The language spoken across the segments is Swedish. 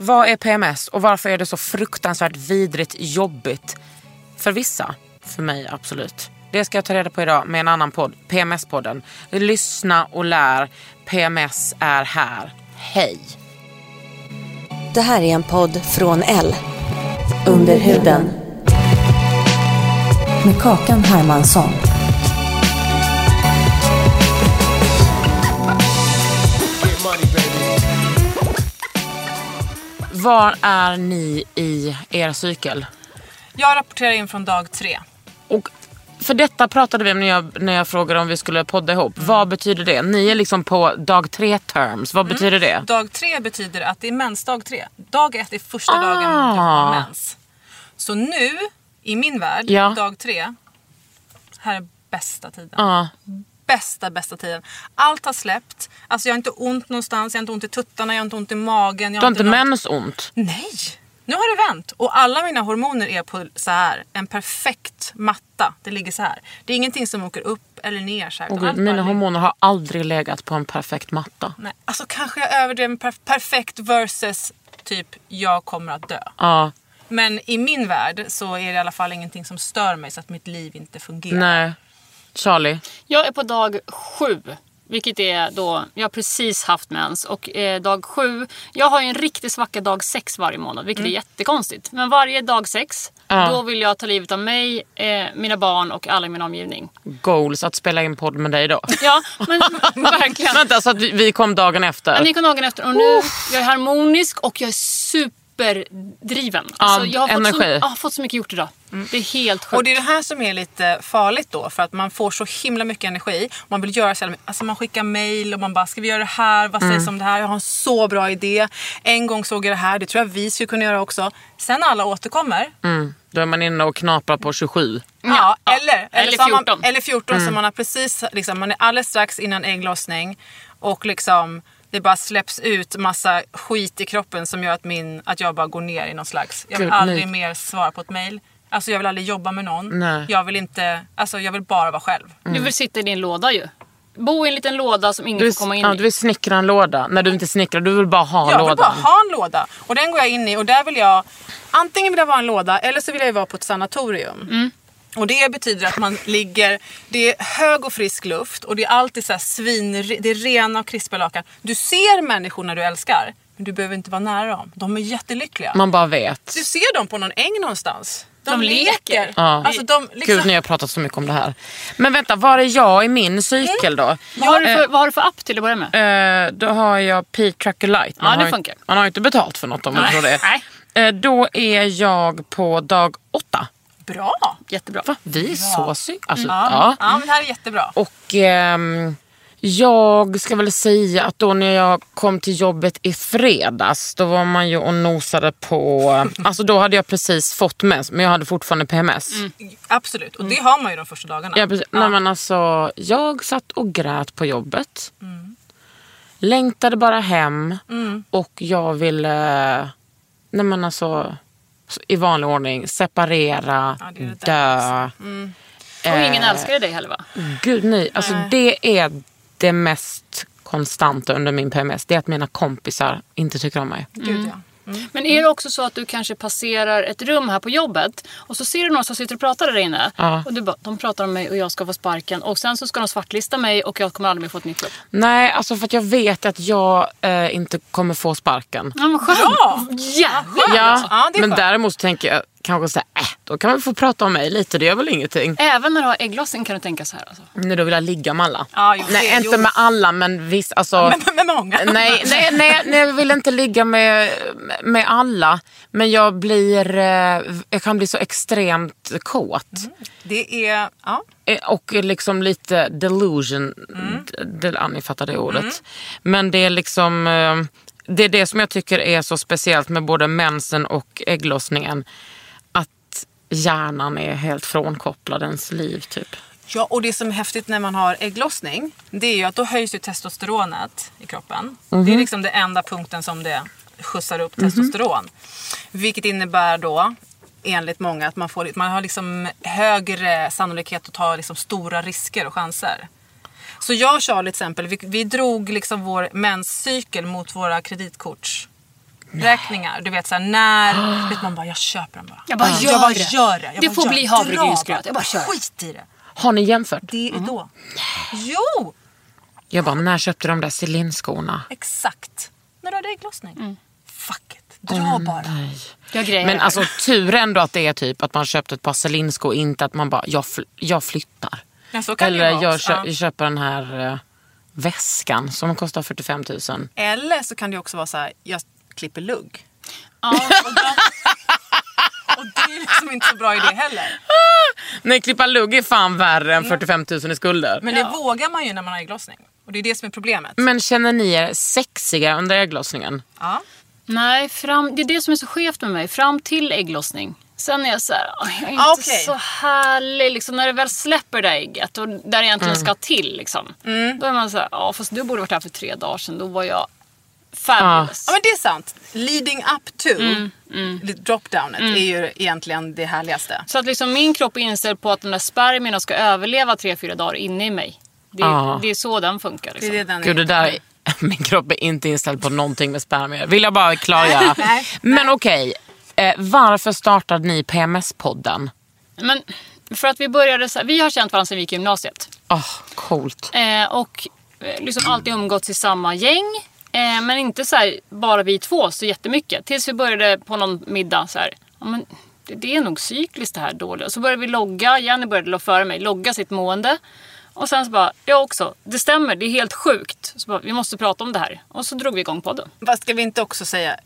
Vad är PMS och varför är det så fruktansvärt vidrigt jobbigt för vissa? För mig absolut. Det ska jag ta reda på idag med en annan podd, PMS-podden. Lyssna och lär. PMS är här. Hej! Det här är en podd från L. Under huden. Med Kakan Hermansson. Var är ni i er cykel? Jag rapporterar in från dag tre. Och för detta pratade vi om när jag, när jag frågade om vi skulle podda ihop. Vad betyder det? Ni är liksom på dag tre terms. Vad betyder det? Dag tre betyder att det är mensdag tre. Dag ett är första Ah. dagen du har mens. Så nu, i min värld, Ja. dag tre. Här är bästa tiden. Ja. Bästa, bästa tiden. Allt har släppt. Alltså jag har inte ont någonstans. Jag har inte ont i tuttarna, jag har inte ont i magen. Jag Du har inte något- mensont? Nej! Nu har det vänt. Och alla mina hormoner är på så här en perfekt matta. Det ligger så här. Det är ingenting som åker upp eller ner. Så här, bara mina ligger- hormoner har aldrig legat på en perfekt matta. Nej, alltså kanske jag överdrev med perf- perfekt versus typ jag kommer att dö. Ja, Men i min värld så är det i alla fall ingenting som stör mig så att mitt liv inte fungerar. nej. Charlie? Jag är på dag sju. Vilket är då, jag har precis haft mens och eh, dag sju, jag har ju en riktig svacka dag sex varje månad vilket är jättekonstigt. Men varje dag sex, Ja. då vill jag ta livet av mig, eh, mina barn och alla i min omgivning. Goals att spela in podd med dig då? Ja, men verkligen. Vänta, så att vi, vi kom dagen efter? Ja, ni kom dagen efter och nu, jag är harmonisk och jag är superdriven. Alltså, jag har fått så, energi. jag har fått så mycket gjort idag. Det är helt sjukt. Och det är det här som är lite farligt då för att man får så himla mycket energi. Man vill göra så. Alltså man skickar mail och man bara ska vi göra det här? Vad sägs om det här? Jag har en så bra idé. En gång såg jag det här. Det tror jag vi skulle kunna göra också. Sen när alla återkommer. Mm, då är man inne och knaprar på 27. Ja, Ja, eller, eller har 14. Man, eller 14 så man har precis, liksom, man är alldeles strax innan ägglossning. Och liksom det bara släpps ut massa skit i kroppen som gör att, min, att jag bara går ner i någon slags... Jag vill Gud, aldrig nej. mer svara på ett mail. Alltså jag vill aldrig jobba med någon. Nej. Jag vill inte, alltså jag vill bara vara själv. Du vill sitta i din låda ju. Bo i en liten låda som ingen Du, får komma in ja, i. du vill snickra en låda. När du inte snickrar, du vill bara ha Jag lådan. vill bara ha en låda. Och den går jag in i och där vill jag... Antingen vill jag vara en låda eller så vill jag vara på ett sanatorium. Och det betyder att man ligger... Det är hög och frisk luft och det är alltid så här svin... Det är rena och krispa lakan. Du ser människorna du älskar men du behöver inte vara nära dem. De är jättelyckliga. Man bara vet. Du ser dem på någon äng någonstans. De, De leker. leker. Ja. Alltså de liksom... Gud, ni har pratat så mycket om det här. Men vänta, var är jag i min cykel då? Vad, har du för, vad har du för app till att börja med? Eh, då har jag P-Tracker Lite. Ja, det har ju- funkar. Man har inte betalt för något om man tror det. Nej. Eh, då är jag på dag åtta. Bra. Jättebra. Va? Vi är så sy... Alltså, Ja. ja. ja, men det här är jättebra. Och ehm, jag ska väl säga att då när jag kom till jobbet i fredags, då var man ju och nosade på... Alltså då hade jag precis fått mens, men jag hade fortfarande PMS. Absolut. Och det har man ju de första dagarna. Ja, precis. Nej, men alltså, jag satt och grät på jobbet. Längtade bara hem och jag ville, nej men alltså, i vanlig ordning separera, Ja, det är det dö. Och ingen Eh, älskade dig heller va? Gud nej, alltså det är det mest konstanta under min PMS. Det är att mina kompisar inte tycker om mig. Gud ja. Men är det också så att du kanske passerar ett rum här på jobbet och så ser du någon som sitter och pratar där inne. Ja. Och du bara, de pratar om mig och jag ska få sparken. Och sen så ska de svartlista mig och jag kommer aldrig mer få ett nytt jobb. Nej, alltså för att jag vet att jag eh, inte kommer få sparken. Ja, vad skönt. Bra! Jävlar! Ja, Ja, det är men däremot så tänker jag kanske såhär, äh, då kan vi få prata om mig lite, det gör väl ingenting. Även när du har ägglossning kan du tänka så här. Alltså. Nej, då vill jag ligga med alla. Ja, jo, nej, det- inte jo. med alla men visst, alltså. Men med många. Nej, nej, nej, nej, jag vill inte ligga med, med alla. Men jag blir, eh, jag kan bli så extremt kåt. Det är, ja. Eh, Och liksom lite delusion. Ja, ni fattar det ordet. Men det är liksom, eh, det är det som jag tycker är så speciellt med både mensen och ägglossningen. Hjärnan är helt frånkopplad ens liv typ. Ja, och det som är häftigt när man har ägglossning, det är ju att då höjs ju testosteronet i kroppen. Det är liksom den enda punkten som det skjutsar upp testosteron. Vilket innebär då, enligt många, att man, får, man har liksom högre sannolikhet att ta liksom stora risker och chanser. Så jag och Charlie till exempel, vi, vi drog liksom vår menscykel mot våra kreditkortsräkningar. Du vet såhär när, vet man bara jag köper den bara. Jag bara jag gör bara det. gör det. Jag Det bara får gör bli havregrynsgröt. Jag bara kör. Skit i det. Har ni jämfört? Det är då. Jo! Jag bara, när köpte de där Celine-skorna? Exakt. När du hade ägglossning. Fuck it. Dra bara. Nej. Jag grejer. Men alltså tur ändå att det är typ att man köpte ett par Celine-skor, inte att man bara, jag, fl- jag flyttar. Ja, så kan Eller jag, kö- Ja. jag köper den här eh, väskan som kostar 45 000. Eller så kan det också vara så här, jag klipper lugg. Ja. Och, då, och det är liksom inte så bra idé heller. Nej, klippa lugg är fan värre än 45 000 i skulder. Men det vågar man ju när man har ägglossning. Och det är det som är problemet. Men känner ni er sexiga under ägglossningen? Ja. Nej, fram, det är det som är så skevt med mig. Fram till ägglossning. Sen är jag så här, "Oj, jag är inte Ah, okej. så härlig. Liksom, när det väl släpper det där ägget och där det egentligen ska till. Liksom, Mm. Då är man så här, ja fast du borde varit här för tre dagar sedan. Då var jag fabulous. ja men det är sant. Leading up to dropdownet är ju egentligen det härligaste. Så att liksom min kropp är inställd på att de där spermierna ska överleva tre, fyra dagar inne i mig. Det, Ja. det är så den funkar. Det Liksom. är det den Gud, det är. där, min kropp är inte inställd på någonting med spermier. Vill jag bara klargöra. Nej, Men okej, eh, varför startade ni PMS-podden? Men för att vi började så här, vi har känt varandra sedan vi gick i gymnasiet. Åh, coolt. Eh, och eh, liksom alltid umgåtts i samma gäng. Eh, men inte så här, bara vi två så jättemycket. Tills vi började på någon middag så här. Ja, men det, det är nog cykliskt det här dåliga. Och så började vi logga. Jenny började före mig logga sitt mående. Och sen så bara, jag också. Det stämmer, det är helt sjukt. Så bara, vi måste prata om det här. Och så drog vi igång podden. Fast ska vi inte också säga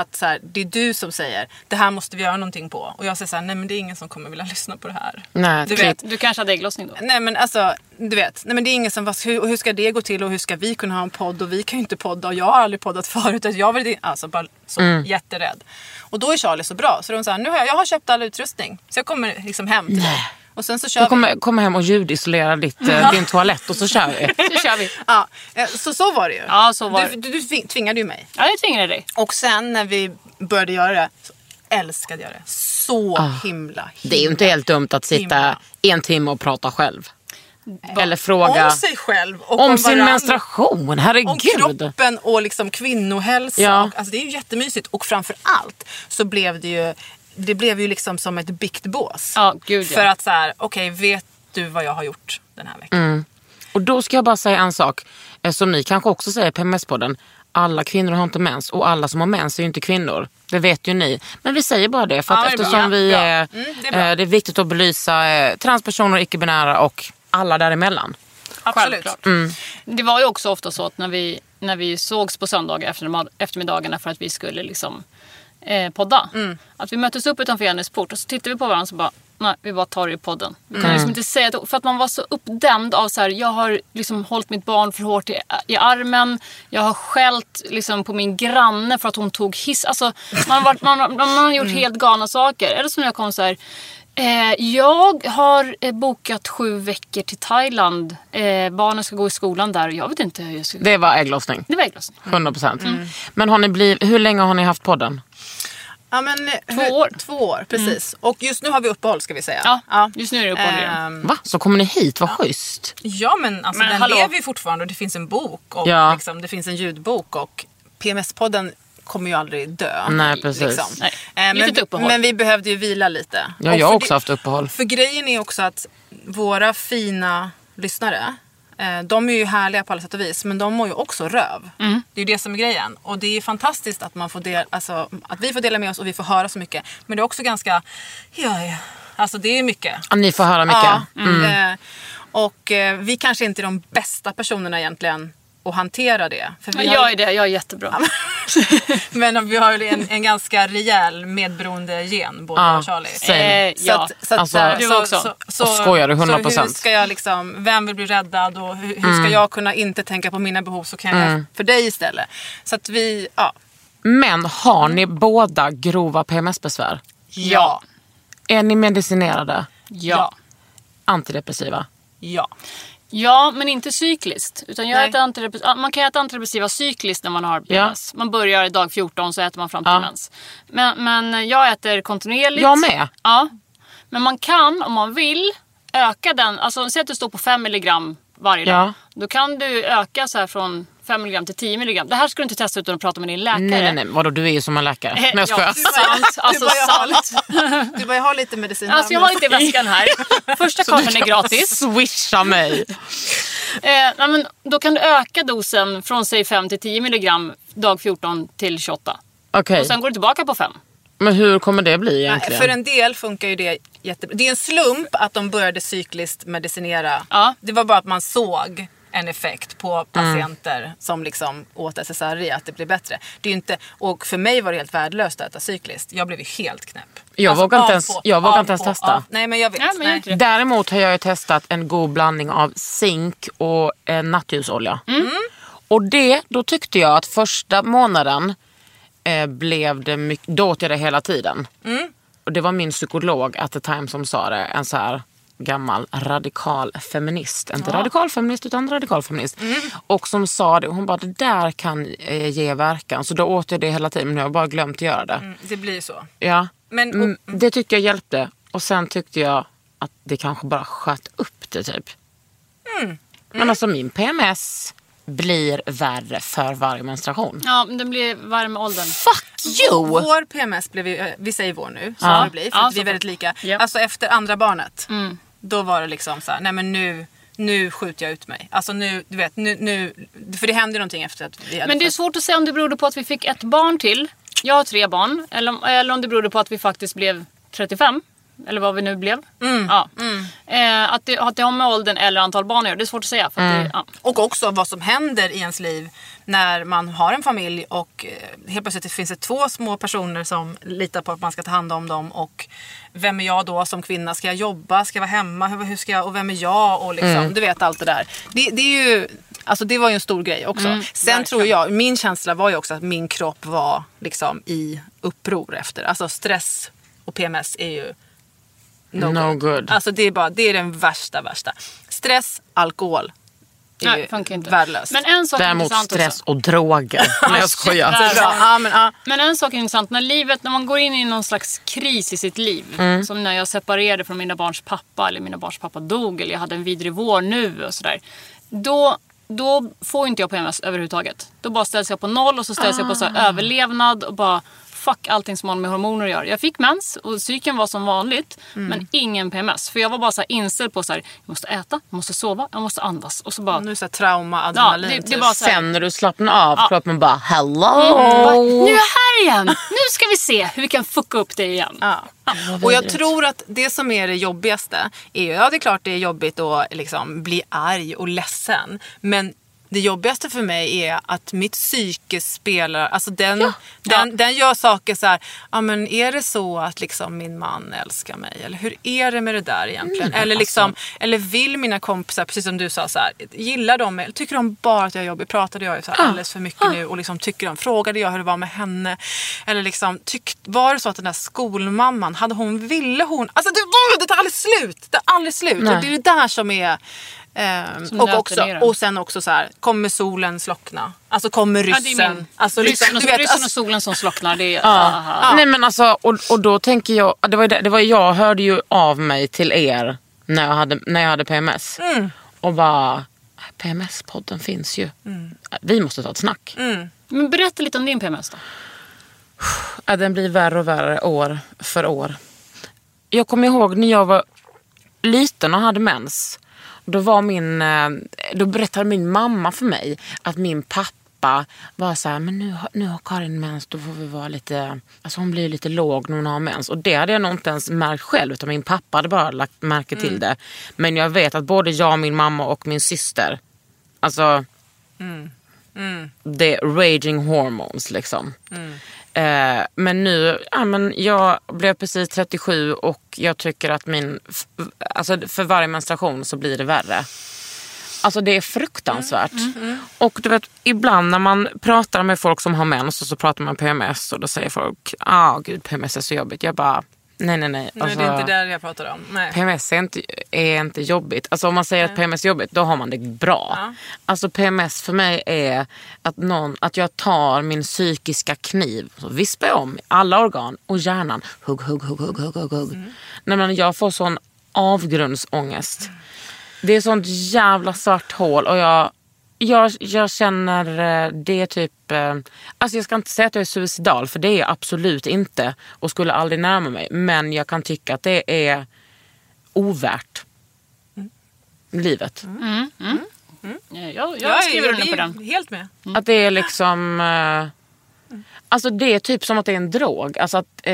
att så här, det är du som säger det här måste vi göra någonting på. Och jag säger så här, nej men det är ingen som kommer vilja lyssna på det här. Nej, du vet, Du kanske hade ägglossning då? Nej men alltså, du vet. Nej men det är ingen som, hur, och hur ska det gå till och hur ska vi kunna ha en podd och vi kan ju inte podda och jag har aldrig poddat förut. Att jag vill, alltså bara så Mm. jätterädd. Och då är Charlie så bra så de säger nu har jag, jag har köpt all utrustning. Så jag kommer liksom hem till dig. Och sen så kör Jag vi. kommer hem och ljudisolera ditt, eh, din toalett och så kör vi. Nu kör vi. Ja, eh, så så var det ju. Ja, så var du, det. du, du tving- tvingade ju mig. Ja, jag tvingade dig. Och sen när vi började göra det så älskade jag det. Så himla, himla. Ah. Det är ju inte helt dumt att sitta Himla. en timme och prata själv. Eller fråga Om sig själv och om sin varandra. menstruation. Om Herregud. kroppen och liksom kvinnohälsa. Ja. Och, alltså det är ju jättemysigt. Och framför allt så blev det ju, det blev ju liksom som ett biktbås. Ja, gud ja. För att så här, okej vet du vad jag har gjort den här veckan? Mm. Och då ska jag bara säga en sak. eh, Som ni kanske också säger på PMS-podden. Alla kvinnor har inte mens och alla som har mens är ju inte kvinnor. Det vet ju ni. Men vi säger bara det för att Ja, det är bra. eftersom vi Ja, är. Mm, det är eh, det är viktigt att belysa eh, transpersoner, icke-binära och alla däremellan. Absolut. Mm. Det var ju också ofta så att när vi, när vi sågs på söndagar efter, eftermiddagarna för att vi skulle liksom, eh, podda. Mm. Att vi möttes upp utanför Jennys port och så tittade vi på varandra och så bara, nej vi bara tar det i podden. Vi Mm. kan liksom inte säga det, för att man var så uppdämd av så här, jag har liksom hållit mitt barn för hårt i, i armen. Jag har skällt liksom på min granne för att hon tog hiss. Alltså man har, man, har- man har gjort Mm. helt galna saker. Eller som när jag kom så här, Eh, jag har eh, bokat sju veckor till Thailand. Eh, barnen ska gå i skolan där och jag vet inte hur jag ska... Det var ägglossning. Det var ägglossning. 100 procent. Mm. Men har ni blivit, hur länge har ni haft podden? Ja, men, eh, Två hur- år. Två år, precis. Och just nu har vi uppehåll ska vi säga. Ja, just nu är det uppehåll igen. Ehm, Va? Så kommer ni hit? Vad schysst. Ja men alltså Men den hallå. lever ju fortfarande och det finns en bok och Ja. liksom, det finns en ljudbok och PMS-podden kommer ju aldrig dö. Nej, precis. Nej, Eh, litet men, men vi behövde ju vila lite. Ja, jag har för också det- haft uppehåll. För grejen är också att våra fina lyssnare, de är ju härliga på alla sätt och vis, men de mår ju också röv. Mm. Det är ju det som är grejen. Och det är fantastiskt att, man får del, alltså, att vi får dela med oss och vi får höra så mycket. Men det är också ganska, ja, ja. Alltså det är mycket. Ja, Ni får höra mycket. Ja, eh, och eh, vi kanske inte är de bästa personerna egentligen att hantera det. För vi Men har jag ju- är det, jag är jättebra. men vi har ju en, en ganska rejäl medberoende gen, både Ja, jag och Charlie. Eh, ja. Så att, så att, Alltså- så- Du så- också. Så, så, Och skojar du? 100%. Så hur ska jag liksom, vem vill bli räddad och hur, hur Mm. ska jag kunna inte tänka på mina behov så kan jag för dig istället. Så att vi, ja. Men har ni båda grova PMS-besvär? Ja. Är ni medicinerade? Ja. Antidepressiva? Ja. Ja, men inte cykliskt. Utan jag Nej. äter antidepressiva, man kan äta antidepressiva cykliskt när man har PMS. Man börjar dag 14 så äter man fram till Ja. mens. Men, men jag äter kontinuerligt. Jag med. Ja. Men man kan, om man vill, öka den. Alltså säg att du står på 5 milligram varje dag. Ja. Då kan du öka så här från 5 milligram till 10 milligram. Det här ska du inte testa utan att prata med din läkare. Nej, nej, nej. Vadå, du är ju som en läkare. Nej, jag skojar. Ja, sant. Alltså bara, jag har. Du bara, jag har lite medicin Alltså jag har lite i väskan här. Första kartan är gratis. Swisha mig. Eh, nej, men då kan du öka dosen från säg 5 till 10 milligram dag 14 till 28. Okej, Och sen går du tillbaka på 5. men hur kommer det bli Nej, egentligen? För en del funkar ju det jättebra. Det är en slump att de började cykliskt medicinera. Ja. Det var bara att man såg en effekt på Mm. patienter som liksom åt SSRI, att det blev bättre. Det är inte, och för mig var det helt värdelöst att äta cykliskt. Jag blev ju helt knäpp. Alltså, Jag vågar inte ens- på- jag vågar inte ens på- testa. av- Nej men jag vet. Nej, men inte det. Däremot har jag ju testat en god blandning av zink och eh, nattljusolja. Mm. Och det, då tyckte jag att första månaden eh, blev det mycket, då åt jag det hela tiden. Mm. Och det var min psykolog at the time som sa det, en så här gammal radikal feminist. Inte radikal feminist utan radikal feminist. Mm. Och som sa det, hon bara det där kan eh, ge verkan. Så då åt jag det hela tiden men nu har jag bara glömt att göra det. Mm, Det blir så. Ja. Men- Mm, det tyckte jag hjälpte. Och sen tyckte jag att det kanske bara sköt upp det typ. Mm. Men alltså min PMS blir värre för varje menstruation. Ja, men den blir varm med åldern. Fuck you! Vår PMS blev ju, eh, vi säger vår nu, så Ja. det bli, för Ja, att vi så är väldigt lika. Ja. Alltså efter andra barnet, Mm. Då var det liksom så här, nej men nu, nu skjuter jag ut mig. Alltså nu, du vet, nu, nu för det hände någonting efter att vi hade Men det är fått- svårt att säga om det berodde på att vi fick ett barn till. Jag har tre barn. Eller, om- eller om det berodde på att vi faktiskt blev 35. Eller vad vi nu blev. Mm. Ja. Eh, att, det, att det har med åldern eller antal barn att göra. Det är svårt att säga. Att det, ja. Och också vad som händer i ens liv när man har en familj och eh, helt plötsligt finns det två små personer som litar på att man ska ta hand om dem. Och vem är jag då som kvinna? Ska jag jobba? Ska jag vara hemma? Hur, hur ska jag, och vem är jag? Och liksom, Du vet allt det där. Det, det är ju... Alltså det var ju en stor grej också. Sen tror jag, min känsla var ju också att min kropp var liksom i uppror efter. Alltså stress och PMS är ju no, No good. Alltså det är, bara, det är den värsta, värsta. Stress, alkohol. Är Nej, ju funkar inte. Värdelöst. Men en sak är Däremot intressant stress också. och droger. Nej jag skojar. Ja, men, ja. Men en sak är intressant. När, livet, när man går in i någon slags kris i sitt liv. Mm. Som när jag separerade från mina barns pappa. Eller mina barns pappa dog. Eller jag hade en vidrig vår nu och sådär. Då, då får inte jag PMS överhuvudtaget. Då bara ställs jag på noll och så ställs jag på så Ah. här överlevnad. Och bara fuck allting som har med hormoner att göra. Jag fick mens och cykeln var som vanligt. Mm. Men ingen PMS. För jag var bara så här inställd på så här, jag måste äta, jag måste sova, jag måste andas. Och så bara, Nu är det trauma, ja, adrenalin. det, det typ. är bara så här, Sen när du slappnar av, kroppen bara hello. bara, nu är jag här igen! Nu ska vi se hur vi kan fucka upp det igen. Ja. Och jag tror att det som är det jobbigaste är ju, ja det är klart det är jobbigt att liksom bli arg och ledsen. Men det jobbigaste för mig är att mitt psyke spelar, alltså den, den, den gör saker så här, ja men är det så att liksom min man älskar mig? Eller hur är det med det där egentligen? eller, liksom, eller vill mina kompisar, precis som du sa, så här, gillar de mig? Tycker de bara att jag är jobbig? Pratade jag så här alldeles för mycket nu? Och liksom, tycker de, frågade jag hur det var med henne? Eller liksom, tyck, var det så att den där skolmamman, hade hon, ville hon? Alltså det, det tar aldrig slut! Det tar aldrig slut. Nej. Och det är det där som är... ehm, och, också, och sen också så här, kommer solen slockna? Alltså kommer Ja, ryssen? är min. Alltså, liksom, ryssen, och, du vet, ryssen alltså- och solen som slocknar. Det är, aha. Nej men alltså, och, och då tänker jag, det var, det, var jag hörde ju av mig till er när jag hade, när jag hade PMS. Mm. Och bara, PMS-podden finns ju. Vi måste ta ett snack. Mm. Men berätta lite om din PMS då. Ja, den blir värre och värre år för år. Jag kommer ihåg när jag var liten och hade mens. Då, var min, eh, då berättade min mamma för mig att min pappa var så här, men nu, nu har Karin mens, då får vi vara lite, alltså hon blir lite låg när hon har mens. Och det hade jag nog inte ens märkt själv utan min pappa hade bara lagt märke till det. Men jag vet att både jag, min mamma och min syster, alltså det är raging hormones liksom. Eh, men nu, ja, men jag blev precis 37 och jag tycker att min, alltså för varje menstruation så blir det värre. Alltså det är fruktansvärt. Och du vet, ibland när man pratar med folk som har mens och så pratar man PMS och då säger folk, ah gud PMS är så jobbigt. Jag bara, nej nej nej. Nej, Alltså, det är inte det jag pratar om. Nej. PMS är inte, är inte jobbigt. Alltså om man säger att PMS är jobbigt, då har man det bra. Ja. Alltså PMS för mig är att, någon, att jag tar min psykiska kniv, så vispar om alla organ och hjärnan. Hugg, hugg, hugg, hugg, hugg, hugg. hugg. Nej, men jag får sån avgrundsångest. Det är sånt jävla svart hål och jag, jag, jag känner eh, det typ... eh, Alltså jag ska inte säga att jag är suicidal för det är jag absolut inte och skulle aldrig närma mig. Men jag kan tycka att det är ovärt livet. Eh, Jag, jag Ja, skriver jag under på är den. Helt med. Att det är liksom... Eh, alltså det är typ som att det är en drog. Alltså att, eh,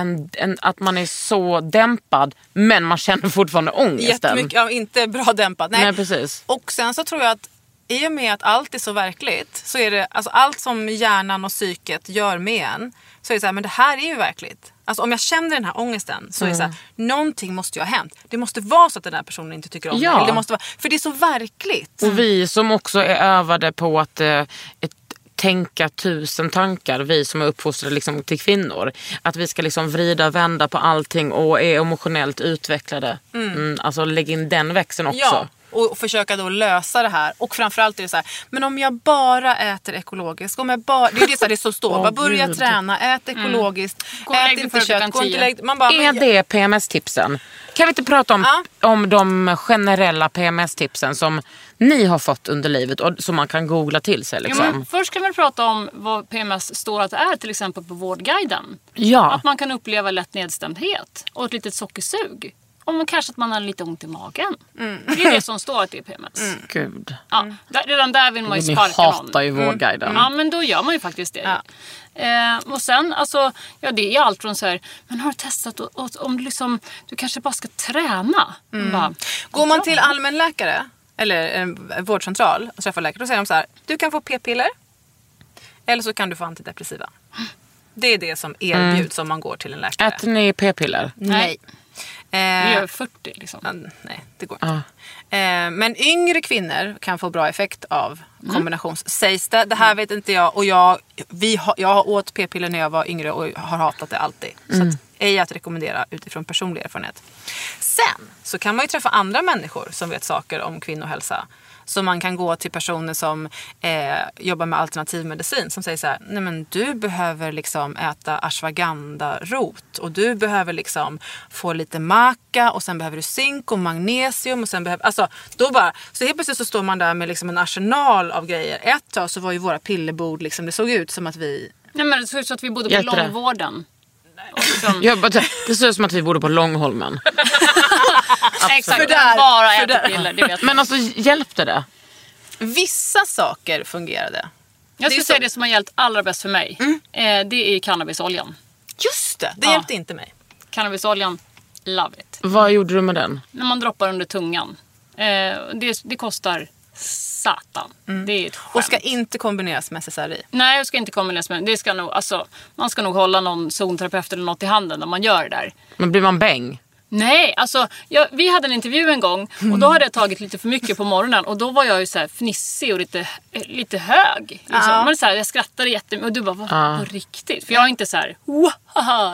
en, en, att man är så dämpad men man känner fortfarande ångesten. Jättemycket, ja, inte bra dämpat. Nej. Nej precis. Och sen så tror jag att i och med att allt är så verkligt så är det, alltså allt som hjärnan och psyket gör med en så är det så här, men det här är ju verkligt. Alltså om jag känner den här ångesten så är det så här, någonting måste ju ha hänt. Det måste vara så att den här personen inte tycker om Ja. mig. Det måste vara, för det är så verkligt. Och vi som också är övade på att eh, tänka tusen tankar, vi som är uppfostrade liksom, till kvinnor. Att vi ska liksom vrida och vända på allting och är emotionellt utvecklade. Mm. alltså lägg in den växeln också. Ja, och försöka då lösa det här. Och framförallt är det så här, men om jag bara äter ekologiskt. Om jag bara, det är det, så här, det som står. Bara börja Gud. träna, ät ekologiskt, Gå och lägg ät inte kött. Gå inte lägg, man bara, Är men- det PMS-tipsen? Kan vi inte prata om, Ja. om de generella PMS-tipsen som ni har fått under livet och som man kan googla till sig? Jo, Liksom? men först kan vi prata om vad PMS står att det är till exempel på Vårdguiden. Ja. Att man kan uppleva lätt nedstämdhet och ett litet sockersug. Man, kanske att man har lite ont i magen. Det är det som står att det är PMS. Gud. Ja, där, redan där vill man ju Ni sparka hatar någon. ju Vårdguiden. Ja, men då gör man ju faktiskt det. Eh, och sen, alltså, ja det är allt från så här, men har du testat och, och, om du liksom, du kanske bara ska träna? Bara, Går man till allmänläkare eller en vårdcentral och träffar läkare då säger de så här, du kan få p-piller eller så kan du få antidepressiva. Det är det som erbjuds om man går till en läkare. Äter ni p-piller? Nej. vi Eh, gör 40 liksom. ja, nej, det går inte. Eh, men yngre kvinnor kan få bra effekt av kombinations... Sägs det. Det här vet inte jag. Och jag, vi har, jag åt p-piller när jag var yngre och har hatat det alltid. Så att, ej att rekommendera utifrån personlig erfarenhet. Sen så kan man ju träffa andra människor som vet saker om kvinnohälsa. Så man kan gå till personer som eh, jobbar med alternativmedicin som säger så här, nej men du behöver liksom äta ashwagandha-rot och du behöver liksom få lite maca och sen behöver du zink och magnesium och sen behöver, alltså då bara, så helt plötsligt så står man där med liksom en arsenal av grejer. Ett tag så var ju våra pillerbord liksom, det såg ut som att vi Nej, men det såg ut som att vi bodde på det? långvården. Liksom, Jag bara, det ser ut som att vi bor på Långholmen. exakt, För där- bara för äta där- piller, det vet. Men alltså hjälpte det? Vissa saker fungerade. Jag det är skulle så- säga det som har hjälpt allra bäst för mig. Eh, det är cannabisoljan. Just det, det Ja. hjälpte inte mig. Cannabisoljan, love it. Vad gjorde du med den? När man droppar under tungan. Eh, det, det kostar satan. Det är ett skämt. Och ska inte kombineras med SSRI. Nej, jag ska inte kombineras med det. Ska nog, alltså, Man ska nog hålla någon zonterapeut eller något i handen när man gör det där. Men blir man bäng? Nej, alltså jag, vi hade en intervju en gång och då hade jag tagit lite för mycket på morgonen och då var jag ju så här fnissig och lite, lite hög. Liksom. Ja. Men så här, jag skrattade jättemycket och du bara, vad, på riktigt? För jag är inte så här,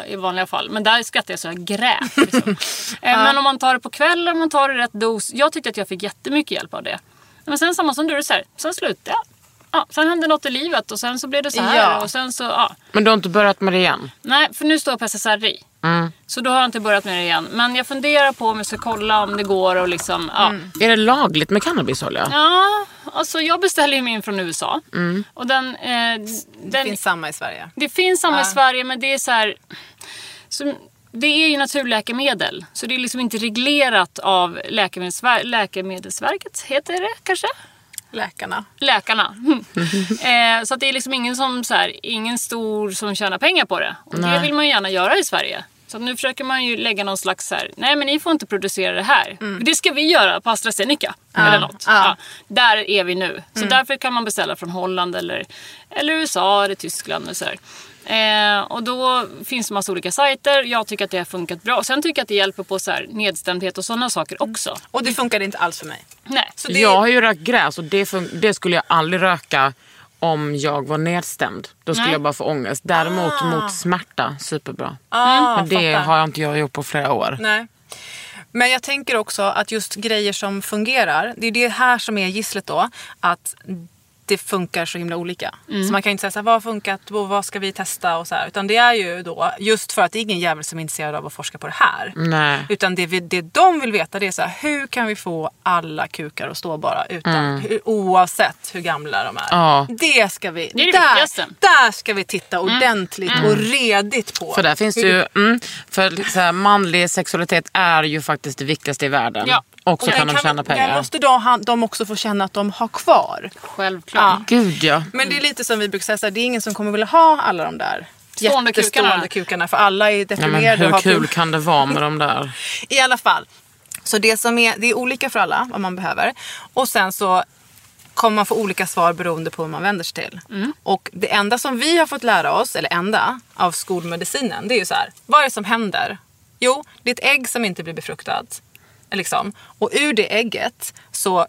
i vanliga fall. Men där skrattade jag så jag grät. Liksom. Eh, Men om man tar det på kvällen, om man tar det i rätt dos. Jag tyckte att jag fick jättemycket hjälp av det. Men sen samma som du, så här, sen slutade jag. Ja, sen hände något i livet och sen så blev det så här. Ja. Och sen så, ja. Men du har inte börjat med det igen? Nej, för nu står PSSR i. Så då har jag inte börjat med det igen. Men jag funderar på om jag ska kolla om det går och liksom, ja. Är det lagligt med cannabisolja? Ja, alltså jag beställer ju min från USA. Och den, eh, Det den, finns samma i Sverige. det finns samma i Sverige men det är så här... Så, det är ju naturläkemedel. Så det är liksom inte reglerat av Läkemedelsver- Läkemedelsverket, heter det kanske? Läkarna. Läkarna. eh, så att det är liksom ingen som så här, ingen stor som tjänar pengar på det. Och det vill man ju gärna göra i Sverige. Så att nu försöker man ju lägga någon slags så här, nej men ni får inte producera det här. Det ska vi göra på AstraZeneca. Eller något. Ja. Ja, där är vi nu. Så därför kan man beställa från Holland eller, eller USA eller Tyskland. Och, så här. Eh, och då finns det massa olika sajter. Jag tycker att det har funkat bra. Sen tycker jag att det hjälper på så här, nedstämdhet och sådana saker också. Och det funkade inte alls för mig. Nej. Så det, Jag har ju rökt gräs och det, fun- det skulle jag aldrig röka om jag var nedstämd. Då skulle Nej. jag bara få ångest. Däremot mot smärta, superbra. ah, Men det fattar. har jag inte jag gjort på flera år. Nej. Men jag tänker också att just grejer som fungerar, det är det här som är gisslet då. Att det funkar så himla olika. Så man kan inte säga så här, vad har funkat och vad ska vi testa och så här. Utan det är ju då, just för att det är ingen jävel som är intresserad av att forska på det här. Nej. Utan det, vi, det de vill veta det är så här, hur kan vi få alla kukar att stå bara utan, hur, oavsett hur gamla de är. Ja. Det ska vi, Det det där, där ska vi titta ordentligt och redigt på. För där finns det ju, mm, för så här, manlig sexualitet är ju faktiskt det viktigaste i världen. Ja. Och så Och kan de tjäna pengar. måste de, de också få känna att de har kvar. Självklart. Ja. Gud ja. Men det är lite som vi brukar säga, så här, det är ingen som kommer vilja ha alla de där Stående jättestående kukarna. kukarna. För alla är deprimerade och hur har kul kan det vara med de där? I alla fall. Så det, som är, det är olika för alla vad man behöver. Och sen så kommer man få olika svar beroende på vad man vänder sig till. Och det enda som vi har fått lära oss, eller enda, av skolmedicinen, det är ju så här. Vad är det som händer? Jo, det är ett ägg som inte blir befruktat. Liksom. Och ur det ägget så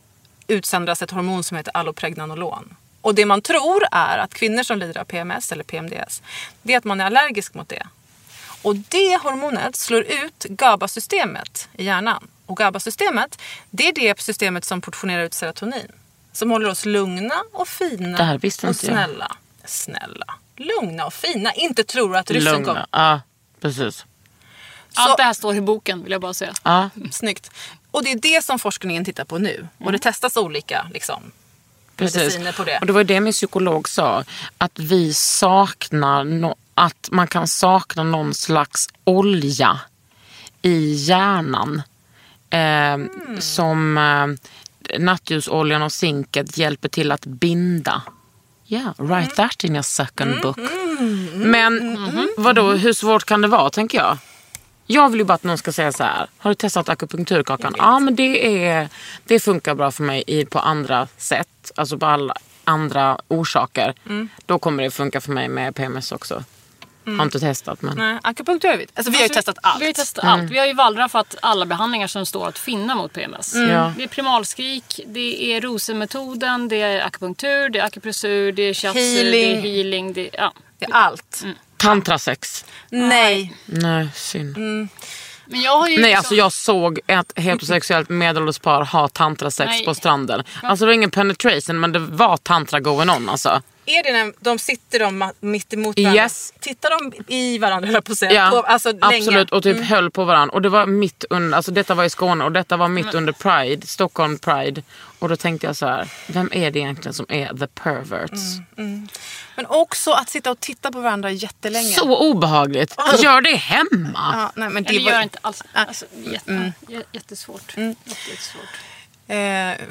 utsöndras ett hormon som heter allopregnanolon. Och det man tror är att kvinnor som lider av PMS eller PMDS, det är att man är allergisk mot det. Och det hormonet slår ut GABA-systemet i hjärnan. Och GABA-systemet, det är det systemet som portionerar ut serotonin. Som håller oss lugna och fina och inte jag. snälla. Snälla. Lugna och fina. Inte tror att ryssen kommer. Lugna. Ja, precis. Allt det här står i boken vill jag bara säga. Ja. Snyggt. Och det är det som forskningen tittar på nu. Och det testas olika liksom, Precis. på det. Och det var det min psykolog sa. Att vi saknar, no- att man kan sakna någon slags olja i hjärnan. Eh, Som eh, nattljusoljan och zinket hjälper till att binda. Yeah, write that in your second book. Men vadå, hur svårt kan det vara tänker jag? Jag vill ju bara att någon ska säga så här. Har du testat akupunkturkakan? Ja, men det, är, det funkar bra för mig i, på andra sätt. Alltså på alla andra orsaker. Då kommer det funka för mig med PMS också. Har inte testat men. Nej, akupunktur har vi. Alltså, vi har ju testat allt. Vi har ju testat allt. Vi har ju wallraffat alla behandlingar som står att finna mot PMS. Ja. Det är primalskrik, det är rosemetoden, det är akupunktur, det är akupressur, det är shiatsu, Healing. det är healing. Det, ja. Det är allt. Tantrasex. Nej. Nej, synd. Men jag har ju Nej, liksom- alltså jag såg ett heterosexuellt medelålders par ha tantrasex Nej. på stranden. Alltså det var ingen penetration men det var tantra going on alltså. Är det när de sitter de mitt emot varandra? Yes. Tittar de i varandra höll jag på att säga? Ja, på, alltså, absolut. Länge. Och typ höll på varandra. Och det var mitt under, alltså detta var i Skåne och detta var mitt under Pride, Stockholm Pride. Och då tänkte jag så här, vem är det egentligen som är the perverts? Men också att sitta och titta på varandra jättelänge. Så obehagligt. Gör det hemma. Ja, nej, men det Nej, det var, gör inte alls. Alltså, jätte, jä- Jättesvårt. Jätte, jättesvårt. Eh,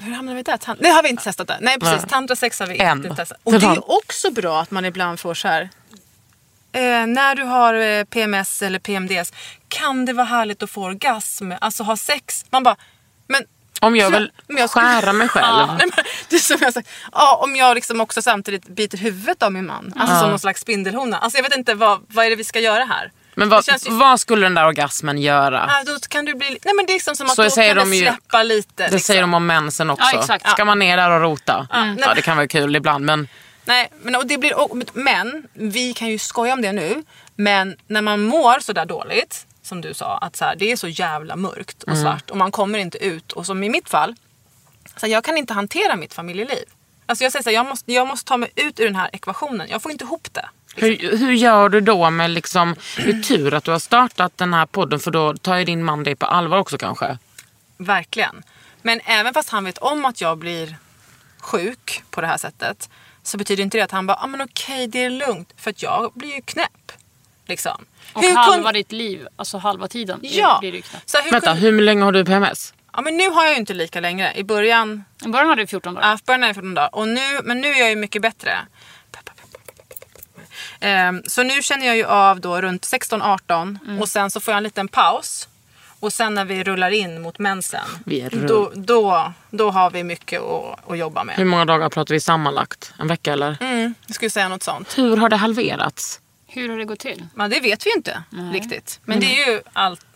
hur hamnade vi där? Tan- det har vi inte testat. Där. Nej precis, tantrasex har vi Än. inte testat. Och Det är också bra att man ibland får så här. Eh, när du har eh, PMS eller PMDS kan det vara härligt att få orgasm, alltså ha sex. Man bara, men Om jag vill jag skulle- skära mig själv. Nej, men det som jag sagt. Ja, om jag liksom också samtidigt biter huvudet av min man. Alltså som någon slags spindelhona. Alltså jag vet inte vad, vad är det vi ska göra här. Men vad, ju- vad skulle den där orgasmen göra? Ah, då kan du bli... Nej men det är liksom som att Så då säger kan de ju- släppa lite. Det liksom. säger de om mensen också. Ja, exakt. Ska man ner där och rota? nej, Ja, det kan vara kul ibland men Nej, men, och det blir, och, men vi kan ju skoja om det nu. Men när man mår så där dåligt, som du sa, att så här, det är så jävla mörkt och svart och man kommer inte ut. Och som i mitt fall, så här, jag kan inte hantera mitt familjeliv. Alltså jag säger så här, jag måste, jag måste ta mig ut ur den här ekvationen. Jag får inte ihop det. Hur, hur gör du då med liksom, det är tur att du har startat den här podden för då tar ju din man dig på allvar också kanske. Verkligen. Men även fast han vet om att jag blir sjuk på det här sättet så betyder inte det att han bara, ah, men okej det är lugnt. För att jag blir ju knäpp. Liksom. Och Hur halva kun- ditt liv, alltså halva tiden Ja. blir det knappt. Så här, hur Vänta, kun- hur länge har du PMS? Ja, men nu har jag ju inte lika länge. I början, I början hade du 14 dagar. ja, i början är det 14 dagar. Och nu, men nu är jag ju mycket bättre. Ehm, så nu känner jag ju av då runt 16-18 Mm. och sen så får jag en liten paus. Och sen när vi rullar in mot mensen, då, då, då har vi mycket att, att jobba med. Hur många dagar pratar vi sammanlagt? En vecka eller? Mm, jag skulle säga något sånt. Hur har det halverats? Hur har det gått till? Men det vet vi inte riktigt. Men det är ju allt.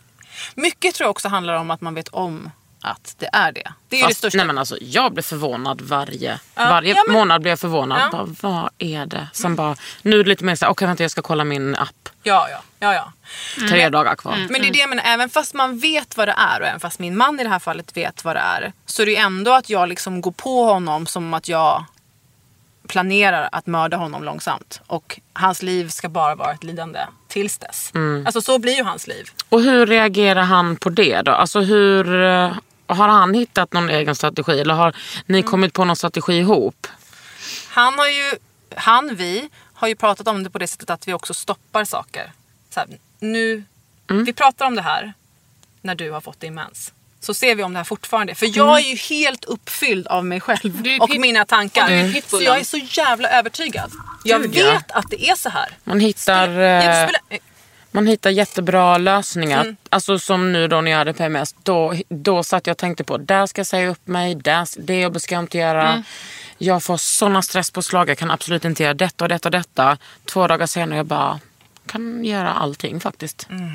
Mycket tror jag också handlar om att man vet om att det är det. Det är ju det Fast, största. nej men alltså, jag blir förvånad varje, Ja, varje ja, men- månad. blir jag förvånad. Ja. Bara, vad är det? Sen bara, nu är det lite mer såhär, okej vänta jag ska kolla min app. Ja, ja, ja, ja. Tre dagar kvar. Men det är det jag menar, även fast man vet vad det är och även fast min man i det här fallet vet vad det är. Så är det ju ändå att jag liksom går på honom som att jag planerar att mörda honom långsamt. Och hans liv ska bara vara ett lidande tills dess. Alltså så blir ju hans liv. Och hur reagerar han på det då? Alltså hur, eh, har han hittat någon egen strategi eller har ni Mm. kommit på någon strategi ihop? Han har ju, han, vi, har ju pratat om det på det sättet att vi också stoppar saker. Så här, nu, Vi pratar om det här när du har fått din mens. Så ser vi om det här fortfarande. För jag är ju helt uppfylld av mig själv och mina tankar. är så jag är så jävla övertygad. Jag vet att det är så här. Man hittar, spelar- man hittar jättebra lösningar. Mm. Alltså som nu då när jag hade PMS. Då, då satt jag och tänkte på, där ska jag säga upp mig, där, det jobbet ska jag inte göra. Mm. Jag får såna stresspåslag, jag kan absolut inte göra detta och detta och detta. Två dagar senare jag bara, kan göra allting faktiskt. Mm.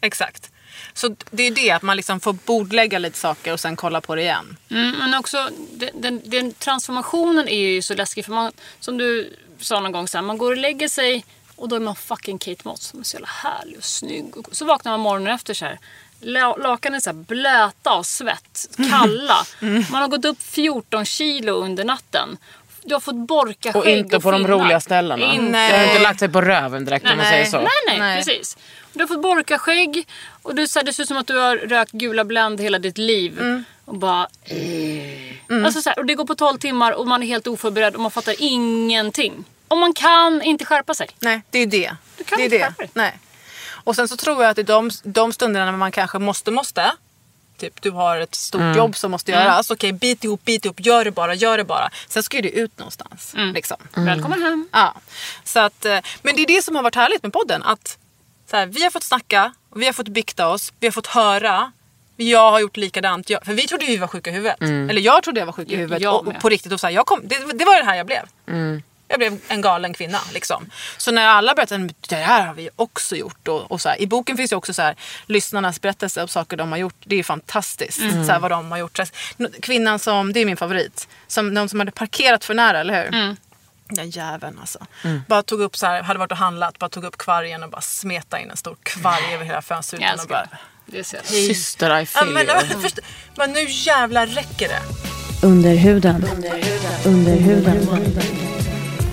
Exakt. Så det är det, att man liksom får bordlägga lite saker och sen kolla på det igen. Mm, men också den, den, den transformationen är ju så läskig. För man, som du sa någon gång, så här, man går och lägger sig och då är man fucking Kate Moss. Man är så jävla härlig och snygg. Och så vaknar man morgonen efter så här. la- Lakanen är så blöta av svett, kalla. Mm. Man har gått upp 14 kilo under natten. Du har fått borka Och skägg inte på de finnar. roliga ställena. Inte. Jag har inte lagt sig på röven direkt om man säger så. Nej, nej, Nej. precis. Du har fått borka skägg och du, så här, det ser ut som att du har rökt gula Blend hela ditt liv. Mm. Och bara... eh. Alltså, så här, och det går på 12 timmar och man är helt oförberedd och man fattar ingenting. Och man kan inte skärpa sig. Nej, det är det. Du kan det är inte det. skärpa dig. Nej. Och sen så tror jag att i de, de stunderna när man kanske måste, måste. Typ du har ett stort Mm. jobb som måste göras. Okej, bit ihop, bit ihop, gör det bara, gör det bara. Sen ska ju det ut någonstans. Mm. Liksom. Välkommen hem. Ja. Så att, eh, men det är det som har varit härligt med podden. Att så här, vi har fått snacka, och vi har fått bikta oss, vi har fått höra. Jag har gjort likadant. Jag, för vi trodde vi var sjuka i huvudet. Eller jag trodde jag var sjuk i huvudet. jag och, och på riktigt. Och så här, jag kom, det, det var det här jag blev. Jag blev en galen kvinna. Liksom. Så när alla berättade det här har vi också gjort. Och, och så här, I boken finns ju också så här, lyssnarnas berättelse om saker de har gjort. Det är ju fantastiskt. Så här, vad de har gjort. Så här, Kvinnan som, det är min favorit. Som, de som hade parkerat för nära, eller hur? Den jäveln alltså. Bara tog upp så här, hade varit och handlat, bara tog upp kvargen och bara smeta in en stor kvarg över hela Jag fönsterrutan. Och älskar bara, Syster, I ja, feel men, you. först, men nu jävlar räcker det. Under huden. Under huden.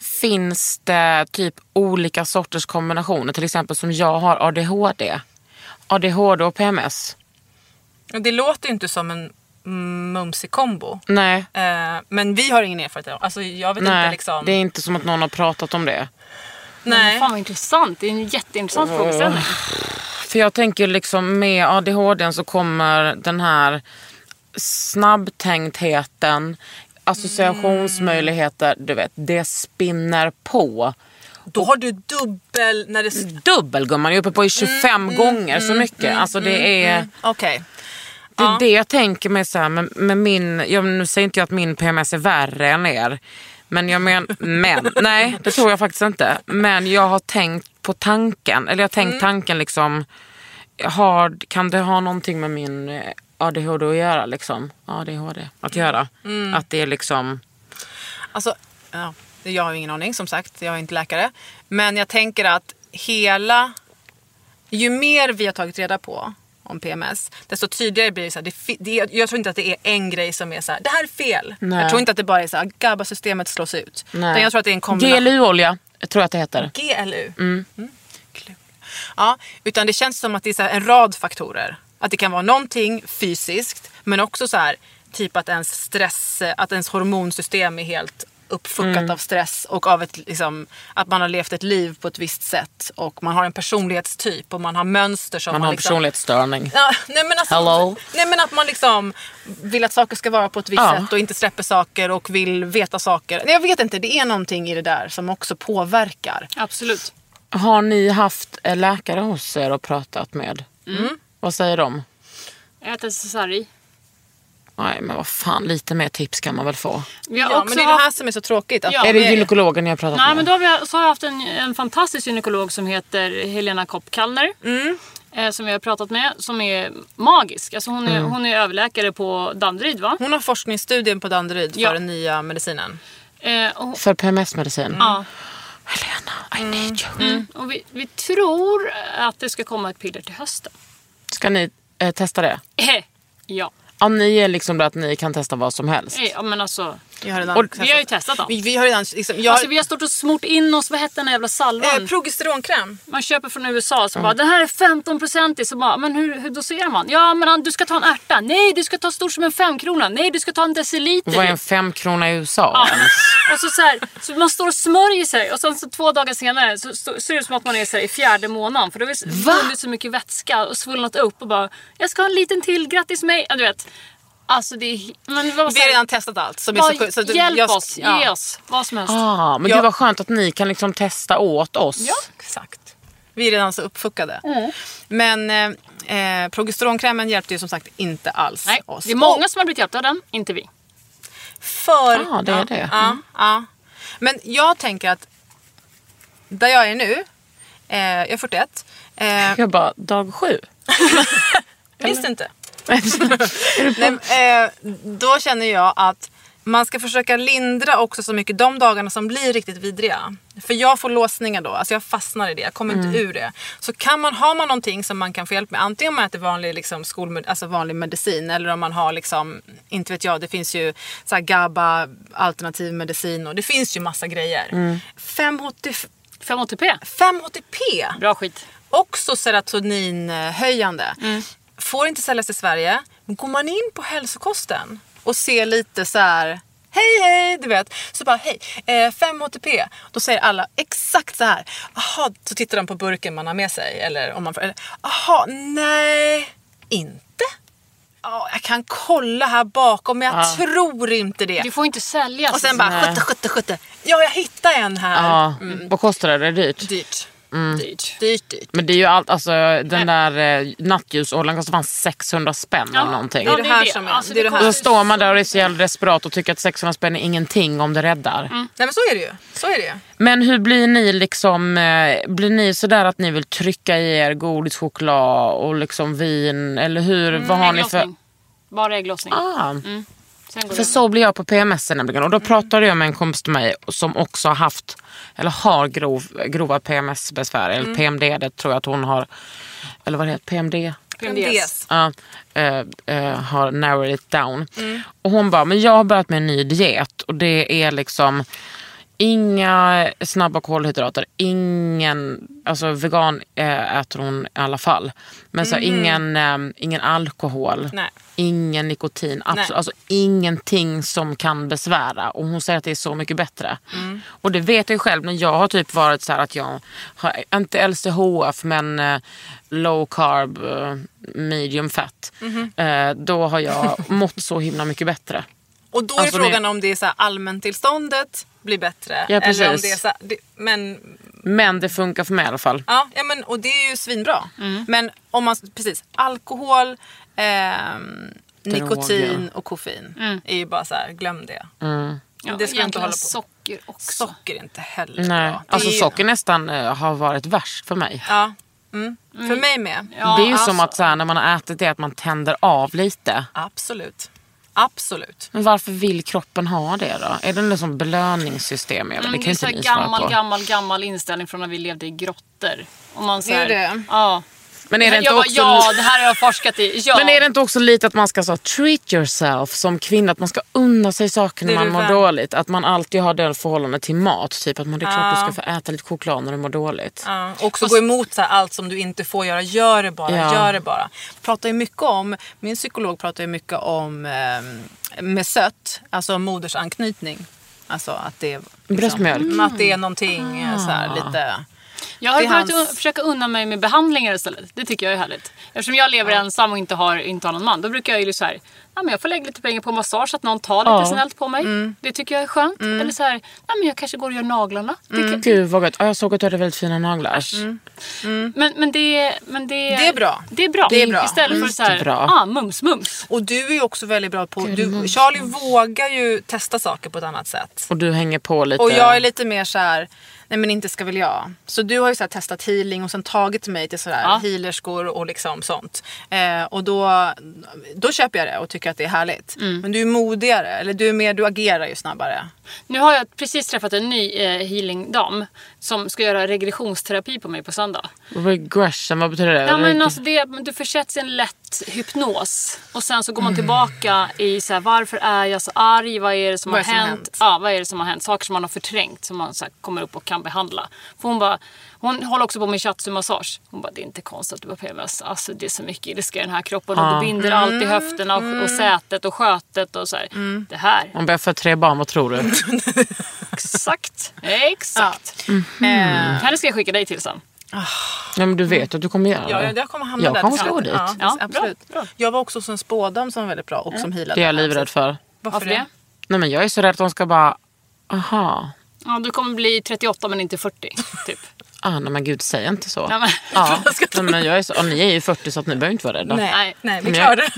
finns det typ olika sorters kombinationer? Till exempel som jag har ADHD. ADHD och PMS. Det låter inte som en mumsig kombo. Nej, Eh, men vi har ingen erfarenhet av Alltså jag vet nej inte liksom. det är inte som att någon har pratat om det. Nej. Fan vad intressant. Det är en jätteintressant frågeställning. För jag tänker liksom med ADHD så kommer den här snabbtänktheten, associationsmöjligheter, du vet, det spinner på. Då har du dubbel... När det... Dubbel gumman, jag är uppe på i 25 gånger så mycket. Alltså det är... Okej. Det är det jag tänker med, så här, med, med min, jag, nu säger inte jag att min PMS är värre än er. Men jag men, men, nej det tror jag faktiskt inte. Men jag har tänkt på tanken, eller jag har tänkt tanken liksom, har, kan det ha någonting med min eh, ADHD att göra liksom? ADHD att göra. Att det är liksom, Alltså, ja, jag har ingen aning som sagt. Jag är inte läkare. Men jag tänker att hela... Ju mer vi har tagit reda på om PMS, desto tydligare blir det så här, det, det, Jag tror inte att det är en grej som är så här, det här är fel. Nej. Jag tror inte att det bara är så här, GABA-systemet slås ut. Nej. Jag tror att det är en kombination. GLU-olja tror jag att det heter. GLU. Mm. Kul. Ja, utan det känns som att det är en rad faktorer. Att det kan vara någonting fysiskt men också så här typ att ens stress, att ens hormonsystem är helt uppfuckat av stress och av ett, liksom, att man har levt ett liv på ett visst sätt och man har en personlighetstyp och man har mönster som Man har en liksom, personlighetsstörning. Ja, nej, men alltså, Hello? nej men att man liksom vill att saker ska vara på ett visst Ja. sätt och inte släpper saker och vill veta saker. Nej, Jag vet inte, det är någonting i det där som också påverkar. Absolut. Har ni haft läkare hos er och pratat med? Vad säger de? Jag äter sarri. Nej men vad fan, lite mer tips kan man väl få? Vi har Ja, också men det är det här haft... som är så tråkigt. Att Ja. är det de gynekologen ni har pratat Nej, med? men då har, vi, så har jag haft en, en fantastisk gynekolog som heter Helena Kopp-Kallner. Mm. Eh, som vi har pratat med. Som är magisk. Alltså hon, är, Mm. hon är överläkare på Danderyd va? Hon har forskningsstudien på Danderyd för Ja. den nya medicinen. Eh, och, För PMS-medicin? ja. Helena, I need you. mm. och vi, vi tror att det ska komma ett piller till hösten. Ska ni eh, testa det? Eh, ja. Ja, ni är liksom där att ni kan testa vad som helst. Eh, ja, men alltså. Vi har redan, Och Vi har ju testat dem. vi, vi har redan liksom, jag, Alltså, vi har stått och smort in oss, vad hette den jävla salvan? eh, progesteronkräm. Man köper från USA så bara, det här är 15% i. Så bara, men hur, hur doserar man? Ja men du ska ta en ärta. Nej du ska ta stort som en femkrona. Nej du ska ta en deciliter. Vad är en femkrona i USA? Ja. Och så, så, här, så man står och smörjer sig och sen så två dagar senare så, så ser det ut som att man är så här, i fjärde månaden. För då har vunnit så mycket vätska och svullnat upp och bara Jag ska ha en liten till, grattis mig. Ja, du vet. Alltså det. Men vad Vi har redan testat allt. Som är så, så att hjälp jag, oss, ja. ge oss vad som helst. Ah, men Ja. det var skönt att ni kan liksom testa åt oss. Ja, exakt. Vi är redan så uppfuckade. Mm. Men eh, eh, progesteronkrämen hjälpte ju som sagt inte alls Nej, oss. det är många som har blivit hjälpta av den, inte vi. För... Ah, det är det. Ja, ja. Men jag tänker att där jag är nu, eh, jag är 41, eh, Jag bara, dag sju? visste inte. Nej, eh, då känner jag att man ska försöka lindra också så mycket de dagarna som blir riktigt vidriga. För jag får låsningar då, alltså jag fastnar i det, jag kommer inte ur det. Så kan man, har man någonting som man kan få hjälp med, antingen om man äter vanlig, liksom, skolmed, alltså vanlig medicin eller om man har, liksom, inte vet jag, det finns ju så GABA, alternativ medicin och det finns ju massa grejer. 5-HTP, 5-ATP, 5-HTP bra skit. också serotoninhöjande. Får inte säljas i Sverige. Men går man in på hälsokosten och ser lite så här. Hej hej, du vet. Så bara hej, eh, 5-HTP. Då säger alla exakt så här. Aha, så tittar de på burken man har med sig. Eller om man får, eller, aha, nej, inte. Ja, jag kan kolla här bakom men jag tror inte det. Du får inte sälja. Och sen bara 70, 70, 70. Ja, jag hittade en här. Ja, vad kostar det? Det är dyrt. Dyrt. Dyrt. Dyrt, dyrt. Men det är ju allt, alltså den där eh, nattljusoljan kostar fan 600 spänn eller någonting. det är det här som är- Alltså, det är det här. Då kostar står man där och är så jävla desperat och tycker att 600 spänn är ingenting om det räddar. Nej men så är det ju. Så är det ju. Men hur blir ni liksom, eh, blir ni sådär att ni vill trycka i er godis, choklad och liksom vin? Eller hur, vad har ni för... Ägglossning. Bara ägglossning. Ah. Går För så blir jag på PMS nämligen. Och då pratade jag med en kompis till mig som också har haft, eller har grov, grova PMS-besvär. Eller PMD, det tror jag att hon har. Eller vad det heter, PMD? Prendes. Ja, eh, eh, har narrowed it down. Mm. Och hon bara, men jag har börjat med en ny diet och det är liksom inga snabba kolhydrater, ingen, alltså vegan eh, äter hon i alla fall. Men så ingen, eh, ingen alkohol. Nej. ingen nikotin, absolut, Nej. alltså ingenting som kan besvära. Och hon säger att det är så mycket bättre. Mm. Och det vet jag ju själv när jag har typ varit så att jag har, inte LCHF men eh, low carb, medium fat. Eh, då har jag mått så himla mycket bättre. Och då är Alltså, frågan det- om det är så här allmäntillståndet blir bättre. Ja, eller om det är så här, det, men Men det funkar för mig i alla fall. Ja, ja men, och det är ju svinbra. Mm. Men om man, precis, alkohol, ehm, nikotin och koffein är ju bara så här, glöm det. Mm. Ja, det ska inte hålla på. socker också. Socker är inte heller Nej, bra. Alltså är ju- socker nästan eh, har varit värst för mig. Ja, mm. för mig med. Ja, det är ju alltså. som att så här, när man har ätit det att man tänder av lite. Absolut. Absolut. Men varför vill kroppen ha det då? Är det något som belöningssystem? Jag vet, Mm, det det kan är inte så gammal, på. gammal, gammal inställning från när vi levde i grottor. Om man, så Är här, det? Ja. Men är det inte jag bara, också ja, li- det här har jag forskat i. Ja. Men är det inte också lite att man ska så treat yourself som kvinna? Att man ska unna sig saker när man mår dåligt. Att man alltid har det förhållandet till mat. Typ att man, det är klart Ja. du ska få äta lite choklad när du mår dåligt. Ja, också gå emot så här, allt som du inte får göra. Gör det bara, Ja. gör det bara. Pratar ju mycket om, min psykolog pratar ju mycket om eh, med sött, alltså modersanknytning. Alltså att det. Liksom, Bröstmjölk. Att det är någonting eh, så här, lite... Jag har börjat hans- un- försöka unna mig med behandlingar istället. Det tycker jag är härligt. Eftersom jag lever ensam och inte har, inte har någon man. Då brukar jag ju så här, ja, men jag får lägga lite pengar på massage så att någon tar lite Ja. snällt på mig. Mm. Det tycker jag är skönt. Eller så här, nej, men jag kanske går och gör naglarna. Det kan- Gud vad gott. Ja, jag såg att du hade väldigt fina naglar. Men, men, det, men det, Det är bra. Det är bra. Det är bra. Istället för så här, ah, mums mums. Och du är ju också väldigt bra på... Du, Charlie vågar ju testa saker på ett annat sätt. Och du hänger på lite. Och jag är lite mer så här, nej men inte ska väl jag. Så du har ju så testat healing och sen tagit mig till sådär Ja. healerskor och liksom sånt. Eh, och då, då köper jag det och tycker att det är härligt. Mm. Men du är modigare, eller du är mer, du agerar ju snabbare. Nu har jag precis träffat en ny eh, healingdam som ska göra regressionsterapi på mig på söndag. Regression, vad betyder det? Ja, men alltså det, du försätts i en lätt hypnos och sen så går man tillbaka i så här, varför är jag så arg? Vad är det som Vad har som hänt? hänt? Ja, vad är det som har hänt? Saker som man har förträngt som man så här, kommer upp och kan behandla. För hon, bara, hon håller också på med shiatsu-massage. Hon bara, det är inte konstigt att du har PMS. Alltså det är så mycket ilska i den här kroppen och du binder allt i höfterna och, och sätet och skötet och så här. Det här. Om jag får tre barn, vad tror du? Exakt. Exakt. Eh, Henne ska jag skicka dig till sen. Ja, men du vet att du kommer göra ja, det. jag kommer hamna Jag där. kommer gå dit. Ja, Ja, absolut. bra, bra. Jag var också hos en spådam som var väldigt bra och som healade. Det är jag livrädd för. Varför Varför det? det? Nej, men jag är så rädd att de ska bara... Aha. Ja, du kommer bli 38 men inte 40. Typ. Ah, nej men gud, säg inte så. Nej, men, Ja, men jag är så, och ni är ju 40 så att ni behöver inte vara rädda. Nej, Nej. vi jag- det.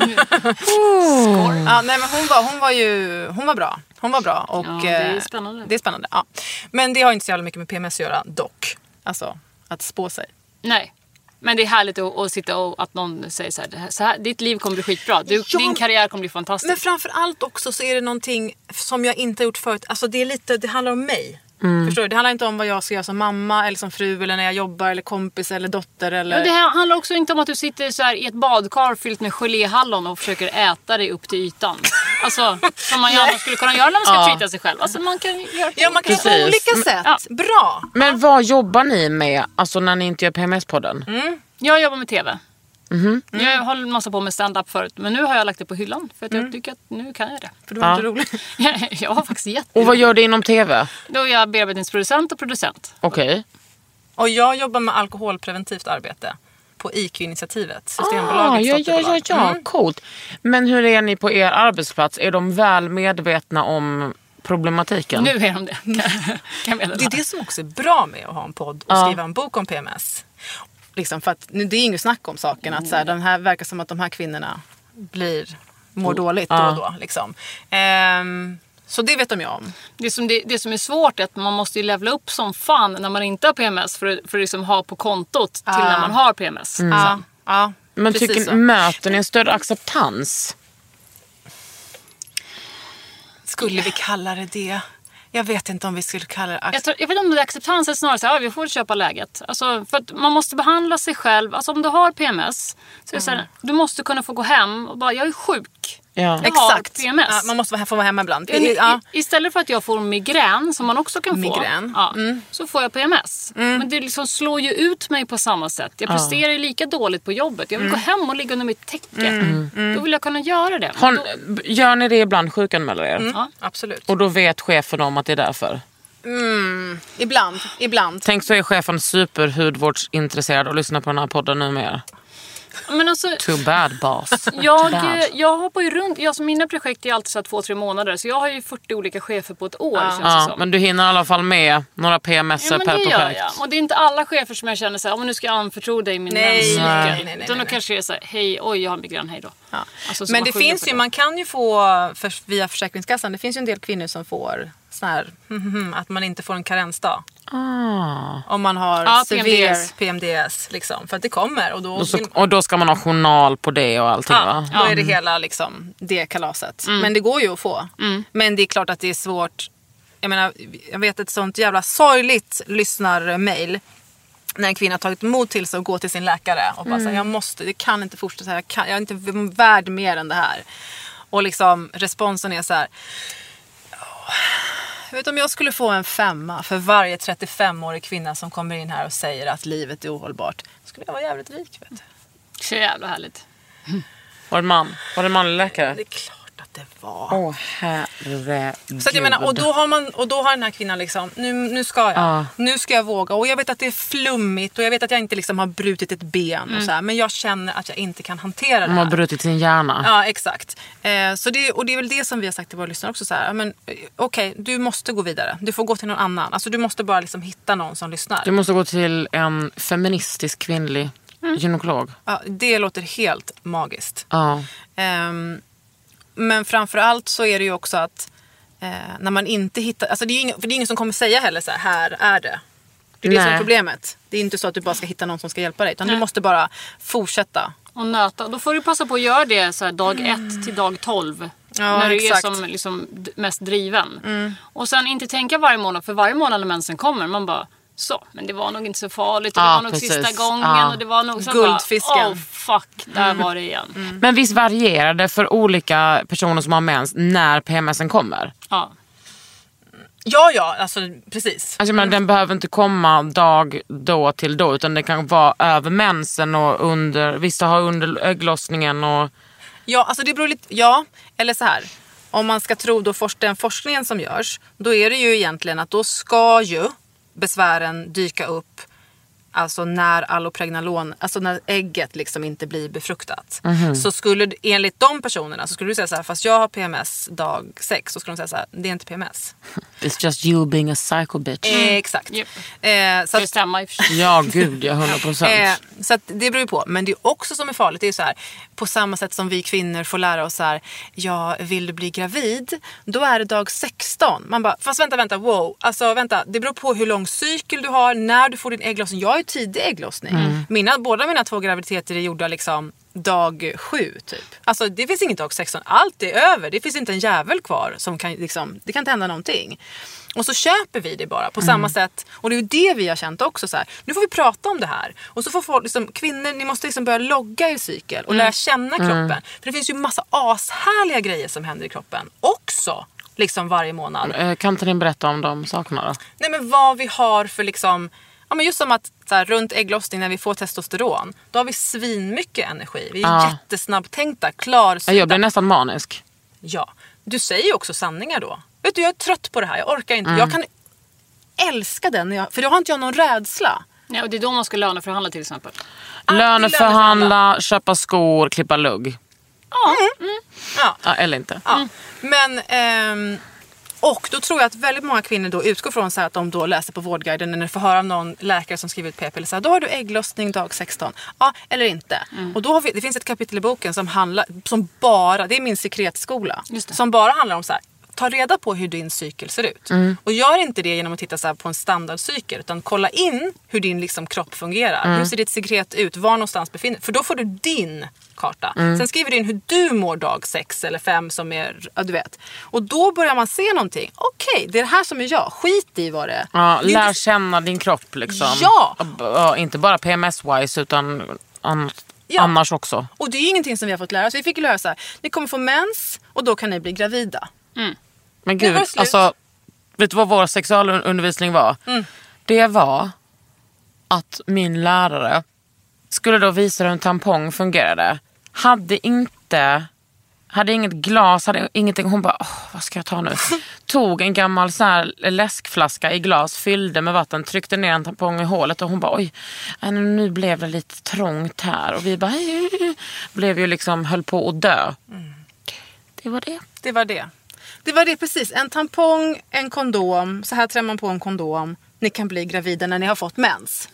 Ja, nej, men hon, var, hon var ju hon var bra. Hon var bra. Och, Ja, det är eh, spännande. Det är spännande. Ja. Men det har inte så jävla mycket med PMS att göra dock. Alltså att spå sig. Nej. Men det är härligt att, att sitta och att någon säger så här, det här, så här ditt liv kommer bli skitbra. Du, Ja, din karriär kommer bli fantastisk. Men framför allt också så är det någonting som jag inte har gjort förut. Alltså det är lite, det handlar om mig. Mm. Förstår du? Det handlar inte om vad jag ska göra som mamma eller som fru eller när jag jobbar eller kompis eller dotter eller... Men det här handlar också inte om att du sitter så här i ett badkar fyllt med geléhallon och försöker äta dig upp till ytan. Alltså, som man gärna skulle kunna göra när man ska Ja. treata sig själv. Alltså, man kan göra Ja, man kan på olika Men- sätt. Bra! Men vad jobbar ni med alltså, när ni inte gör PMS-podden? Mm. Jag jobbar med TV. Mhm. Jag har en massa på med stand-up förut. Men nu har jag lagt det på hyllan. För att Mm. jag tycker att nu kan jag det. För du var Ja. inte rolig. jag har faktiskt jätte... Och vad gör du inom TV? Då är jag bearbetningsproducent och producent. Okej. Och jag jobbar med alkoholpreventivt arbete på IQ-initiativet. Ah, Systembolagets ja, ja, ja, dotterbolag. ja. Mm. coolt. Men hur är ni på er arbetsplats? Är de väl medvetna om problematiken? Nu är de det. Kan, kan. Det är det som också är bra med att ha en podd och Ja. skriva en bok om PMS. Liksom för att, nu, det är inget snack om saken. Att så här, den här, verkar som att de här kvinnorna blir, mår dåligt då och då. Liksom. Ehm, så det vet de ju om. Det som, det, det som är svårt är att man måste ju levla upp som fan när man inte har PMS för, att- för att liksom ha på kontot till Ah. när man har PMS. Ja, ja, Men precis tycker, så. möter ni en större acceptans? Skulle vi kalla det det? Jag vet inte om vi skulle kalla det... Jag, tror, jag vet inte om det är acceptans eller snarare så här, ja, vi får köpa läget. Alltså, för att man måste behandla sig själv. Alltså om du har PMS, så är det så här, du måste kunna få gå hem och bara, jag är sjuk. Ja. Exakt. PMS. Ja, man måste vara- få vara hemma ibland. I, Ja. istället för att jag får migrän, som man också kan Migrän. få, ja, så får jag PMS. Men det liksom slår ju ut mig på samma sätt. Jag presterar ju lika dåligt på jobbet. Jag vill gå hem och ligga under mitt täcke. Då vill jag kunna göra det. Har, Då, gör ni det ibland, sjukanmäler er? ja. Absolut. Och då vet chefen om att det är därför? Ibland. Ibland. Tänk så är chefen superhudvårdsintresserad och lyssnar på den här podden numera. Men alltså, Too bad boss. Jag, Bad. jag hoppar ju runt. Jag, som mina projekt är alltid så två, tre månader. Så jag har ju 40 olika chefer på ett år känns det Ja, som. men du hinner i alla fall med några PMS Ja, men per det gör projekt. jag. Och det är inte alla chefer som jag känner så här, "Ja, nu ska jag anförtro dig min Nej, menscykel. nej, nej, nej, Utan då nej. kanske det är så här, hej, oj jag har migrän, hej då. Ja. Alltså, så Men det finns ju, man kan ju få för, via Försäkringskassan, det finns ju en del kvinnor som får sån här, att man inte får en karensdag. Ah. Om man har Ja, severe PMDS. PMDS. Liksom, för att det kommer och då, Och, så, och då ska man ha journal på det och allting ja, va? då är det hela liksom, det kalaset. Mm. Men det går ju att få. Men det är klart att det är svårt. Jag menar, jag vet ett sånt jävla sorgligt lyssnarmail när en kvinna har tagit mod till sig att gå till sin läkare och bara Mm. säga jag måste, det kan inte fortsätta jag, kan, jag är inte värd mer än det här. Och liksom responsen är så här. "Åh, Jag vet om jag skulle få en femma för varje 35-årig kvinna som kommer in här och säger att livet är ohållbart. Skulle jag vara jävligt rik vet du. Så jävla härligt. Var det en man? Var det en manlig läkare? Det är klart att det var. Åh herregud. Så jag menar, och då har, man, och då har den här kvinnan liksom, nu, nu ska jag. Ja. Nu ska jag våga. Och jag vet att det är flummigt och jag vet att jag inte liksom har brutit ett ben och så här, Men jag känner att jag inte kan hantera det De har här. brutit sin hjärna. Ja, exakt. Eh, så det, och det är väl det som vi har sagt till våra lyssnare också. Så här, ja, men, eh, Okej, du måste gå vidare. Du får gå till någon annan. Alltså, du måste bara liksom hitta någon som lyssnar. Du måste gå till en feministisk kvinnlig gynekolog. Ja, det låter helt magiskt. Ja. Ehm, men framför allt så är det ju också att eh, när man inte hittar, alltså det är ju ingen, för det är ingen som kommer säga heller så här, här är det. Det är det som är Nej. problemet. Det är inte så att du bara ska hitta någon som ska hjälpa dig. Utan du måste bara fortsätta. Och nöta. Då får du passa på att göra det så här, dag 1 till dag 12. Ja, när du exakt. är som liksom mest driven. Och sen inte tänka varje månad, för varje månad när mensen kommer, man bara så, men det var nog inte så farligt och det Ja, var nog precis. sista gången Ja. och det var nog så Guldfisken. Bara, oh fuck, där var det igen. Men visst varierar det för olika personer som har mens när PMSen kommer? Ja. Ja, ja, alltså precis. Alltså, men Den behöver inte komma dag då till då utan det kan vara över mensen och under, vissa har under ägglossningen och Ja, alltså det beror lite, ja, eller så här. Om man ska tro då forsk- den forskningen som görs, då är det ju egentligen att då ska ju besvären dyka upp Alltså när allopregnalon, alltså när ägget liksom inte blir befruktat. Så skulle enligt de personerna så skulle du säga så här, fast jag har PMS dag 6 så skulle de säga så här, det är inte PMS. it's just you being a psycho bitch. Eh, exakt. Japp. Eh, så Ska det att, stämma i och för sig. Ja gud ja, 100 procent. Eh, så att det beror ju på. Men det är också som är farligt. Det är så här, på samma sätt som vi kvinnor får lära oss så här, ja, vill du bli gravid? Då är det dag 16. Man bara, fast vänta, vänta, wow. Alltså vänta, det beror på hur lång cykel du har, när du får din ägglossning. Jag ju tidig ägglossning. Mina, båda mina två graviditeter är gjorda liksom dag sju typ. Alltså det finns inget dag 16. Allt är över. Det finns inte en jävel kvar som kan liksom, det kan inte hända någonting. Och så köper vi det bara på samma sätt. Och det är ju det vi har känt också. Så här. Nu får vi prata om det här. Och så får folk, liksom, kvinnor, ni måste liksom börja logga er cykel och lära känna kroppen. För det finns ju massa ashärliga grejer som händer i kroppen också. Liksom varje månad. Eh, Kan inte ni berätta om de sakerna då? Nej men vad vi har för liksom Ja, men just som att så här, runt ägglossning när vi får testosteron, då har vi svinmycket energi. Vi är Ja. jättesnabbtänkta, klarsynta. Jag blir nästan manisk. Ja. Du säger ju också sanningar då. Vet du, jag är trött på det här. Jag orkar inte. Jag kan älska den, jag, för då har inte jag någon rädsla. Ja, och det är då man ska löneförhandla till exempel. Löneförhandla, köpa skor, klippa lugg. Ja. Ja, eller inte. Ja. Men, ehm, och då tror jag att väldigt många kvinnor då utgår från så här att de då läser på Vårdguiden eller får höra av någon läkare som skriver ut p-piller. Så här, då har du ägglossning dag 16. Ja, eller inte. Och då har vi, det finns ett kapitel i boken som handlar, som bara, det är min sekretskola. Som bara handlar om så här, ta reda på hur din cykel ser ut. Mm. Och gör inte det genom att titta så här på en standardcykel utan kolla in hur din liksom kropp fungerar. Mm. Hur ser ditt sekret ut? Var någonstans befinner För då får du din karta. Mm. Sen skriver du in hur du mår dag sex eller fem som är, ja, du vet. Och då börjar man se någonting. Okej, det är det här som är jag. Skit i vad det är. Ja, är lär inte- känna din kropp liksom. Ja! Ja, inte bara PMS-wise utan an- Ja. annars också. Och det är ingenting som vi har fått lära oss. Vi fick lära så här, ni kommer få mens och då kan ni bli gravida. Men gud, alltså, vet du vad vår sexualundervisning var? Mm. Det var att min lärare skulle då visa hur en tampong fungerade. Hade inte, hade inget glas, hade ingenting. Hon bara, Åh, vad ska jag ta nu? Tog en gammal så här läskflaska i glas, fyllde med vatten, tryckte ner en tampong i hålet och hon bara, oj, äh, nu blev det lite trångt här. Och vi bara, blev ju liksom, höll på att dö. Det var det. Det var det. Det var det precis. En tampong, en kondom. Så här trär man på en kondom. Ni kan bli gravida när ni har fått mens.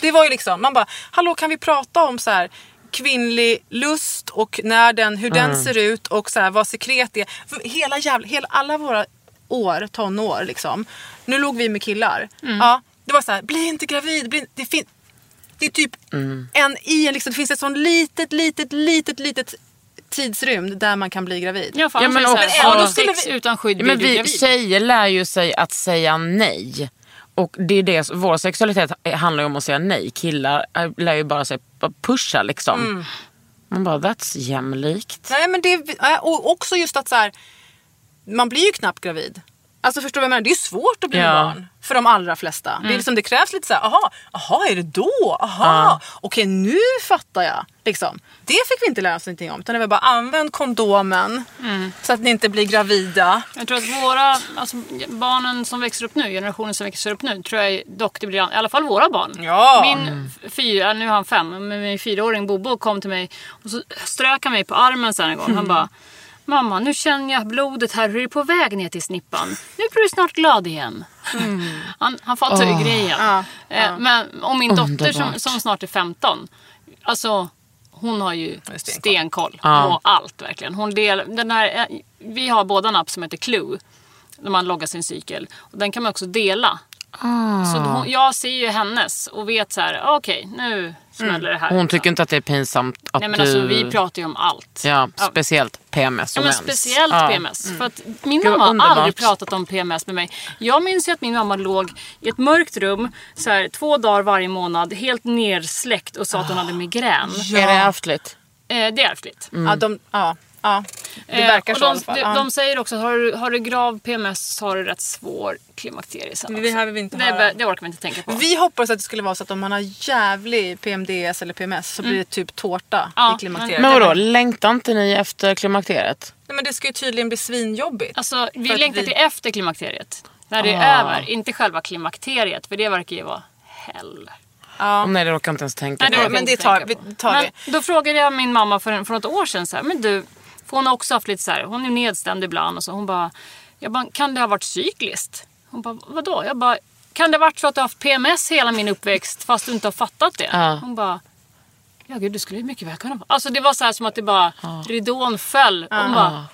Det var ju liksom, man bara, hallå kan vi prata om så här kvinnlig lust och när den, hur den ser ut och så här, vad sekret är. För Hela jävla, hela, alla våra år, tonår liksom. Nu låg vi med killar. Ja, det var så här, bli inte gravid. Bli, det, fin, det är typ en i en, liksom, det finns ett sånt litet, litet, litet, litet tidsrymd där man kan bli gravid. Ja, för Ja, men också- har du sex utan skydd blir Men du vi gravid. tjejer lär ju sig att säga nej. Och det är det, vår sexualitet handlar ju om att säga nej. Killar äh, lär ju bara sig pusha liksom. Mm. Man bara, that's jämlikt. Nej men det, är- och också just att så här, man blir ju knappt gravid. Alltså förstår du vad jag menar? Det är svårt att bli Ja. barn för de allra flesta. Det, är liksom, det krävs lite så här, aha, aha är det då? Aha, okej nu fattar jag. Liksom. Det fick vi inte lära oss någonting om. Utan det var bara använd kondomen så att ni inte blir gravida. Jag tror att våra, alltså barnen som växer upp nu, generationen som växer upp nu, tror jag dock det blir, i alla fall våra barn. Ja. Min f- fyra, nu har han fem, men min fyraåring Bobo kom till mig och så strök han mig på armen sen en gång. Han bara Mamma, nu känner jag blodet här, hur är det på väg ner till snippan? Nu blir du snart glad igen. Han, han fattar ju grejen. Ja, Eh, Men, och min dotter som, Underbart. som snart är 15, alltså hon har ju stenkoll. stenkoll Ja. på allt verkligen. Hon del, den här, eh, vi har båda en app som heter Clue. När man loggar sin cykel. Och den kan man också dela. Ah. Så hon, jag ser ju hennes och vet så här, okej nu smäller det här. Hon tycker inte att det är pinsamt att Nej men du... alltså vi pratar ju om allt. Ja, speciellt PMS Ja, och men mens. speciellt Ja. PMS. För att min Gud, mamma har aldrig pratat om PMS med mig. Jag minns ju att min mamma låg i ett mörkt rum så här, två dagar varje månad helt nersläckt och sa att hon hade migrän. Är det ärftligt? Eh, det är ärftligt. Ja, de, ja, ja, det Eh, verkar och så i de, alla fall. de, de säger också att har du, har du grav PMS så har du rätt svår klimakterie sen Det vi inte det, höra. det orkar vi inte tänka på. Vi hoppas att det skulle vara så att om man har jävlig PMDS eller PMS så blir det typ tårta Mm. Ja, i klimakteriet. Men vadå, längtar inte ni efter klimakteriet? Nej, men det ska ju tydligen bli svinjobbigt. Alltså, vi längtar vi- till efter klimakteriet. När det Ah. är över. Inte själva klimakteriet, för det verkar ju vara hell. Ja. Nej, det råkar jag inte ens tänka Nej, det på. orkar men det tar, tänka vi, tar Men vi. då frågade jag min mamma för, för något år sedan så här, men du, för hon har också haft lite så här, hon är nedstämd ibland och så hon bara, jag bara, kan det ha varit cykliskt? Hon bara, vadå? Jag bara, kan det ha varit så att du har haft PMS hela min uppväxt fast du inte har fattat det? Ja. Hon bara, ja gud det skulle ju mycket väl kunna vara. Alltså det var så här som att det bara, ridån föll. Hon bara,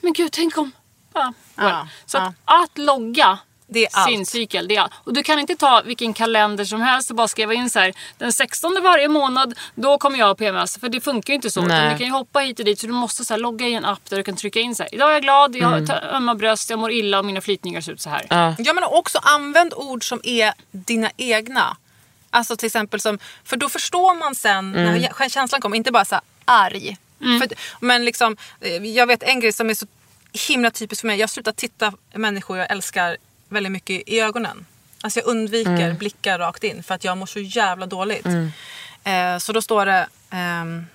men gud tänk om. Ja, well. Ja, Så ja. att, att logga Det är allt. sin cykel. Det är allt. Och du kan inte ta vilken kalender som helst och bara skriva in så här. Den 16 varje månad, då kommer jag ha PMS. För det funkar ju inte så. Utan du kan ju hoppa hit och dit. Så du måste så här, logga i en app där du kan trycka in så här. Idag är jag glad, jag Mm. har ömma bröst, jag mår illa och mina flytningar ser ut så här. Ja. Ja men också använd ord som är dina egna. Alltså till exempel som, för då förstår man sen Mm. när känslan kommer, inte bara så här arg. För, att- men liksom, eh, jag vet en grej som är så himla typisk för mig. Jag har slutat titta människor jag älskar väldigt mycket i ögonen. Alltså jag undviker Mm. blickar rakt in för att jag mår så jävla dåligt. Eh, så då står det, ehm,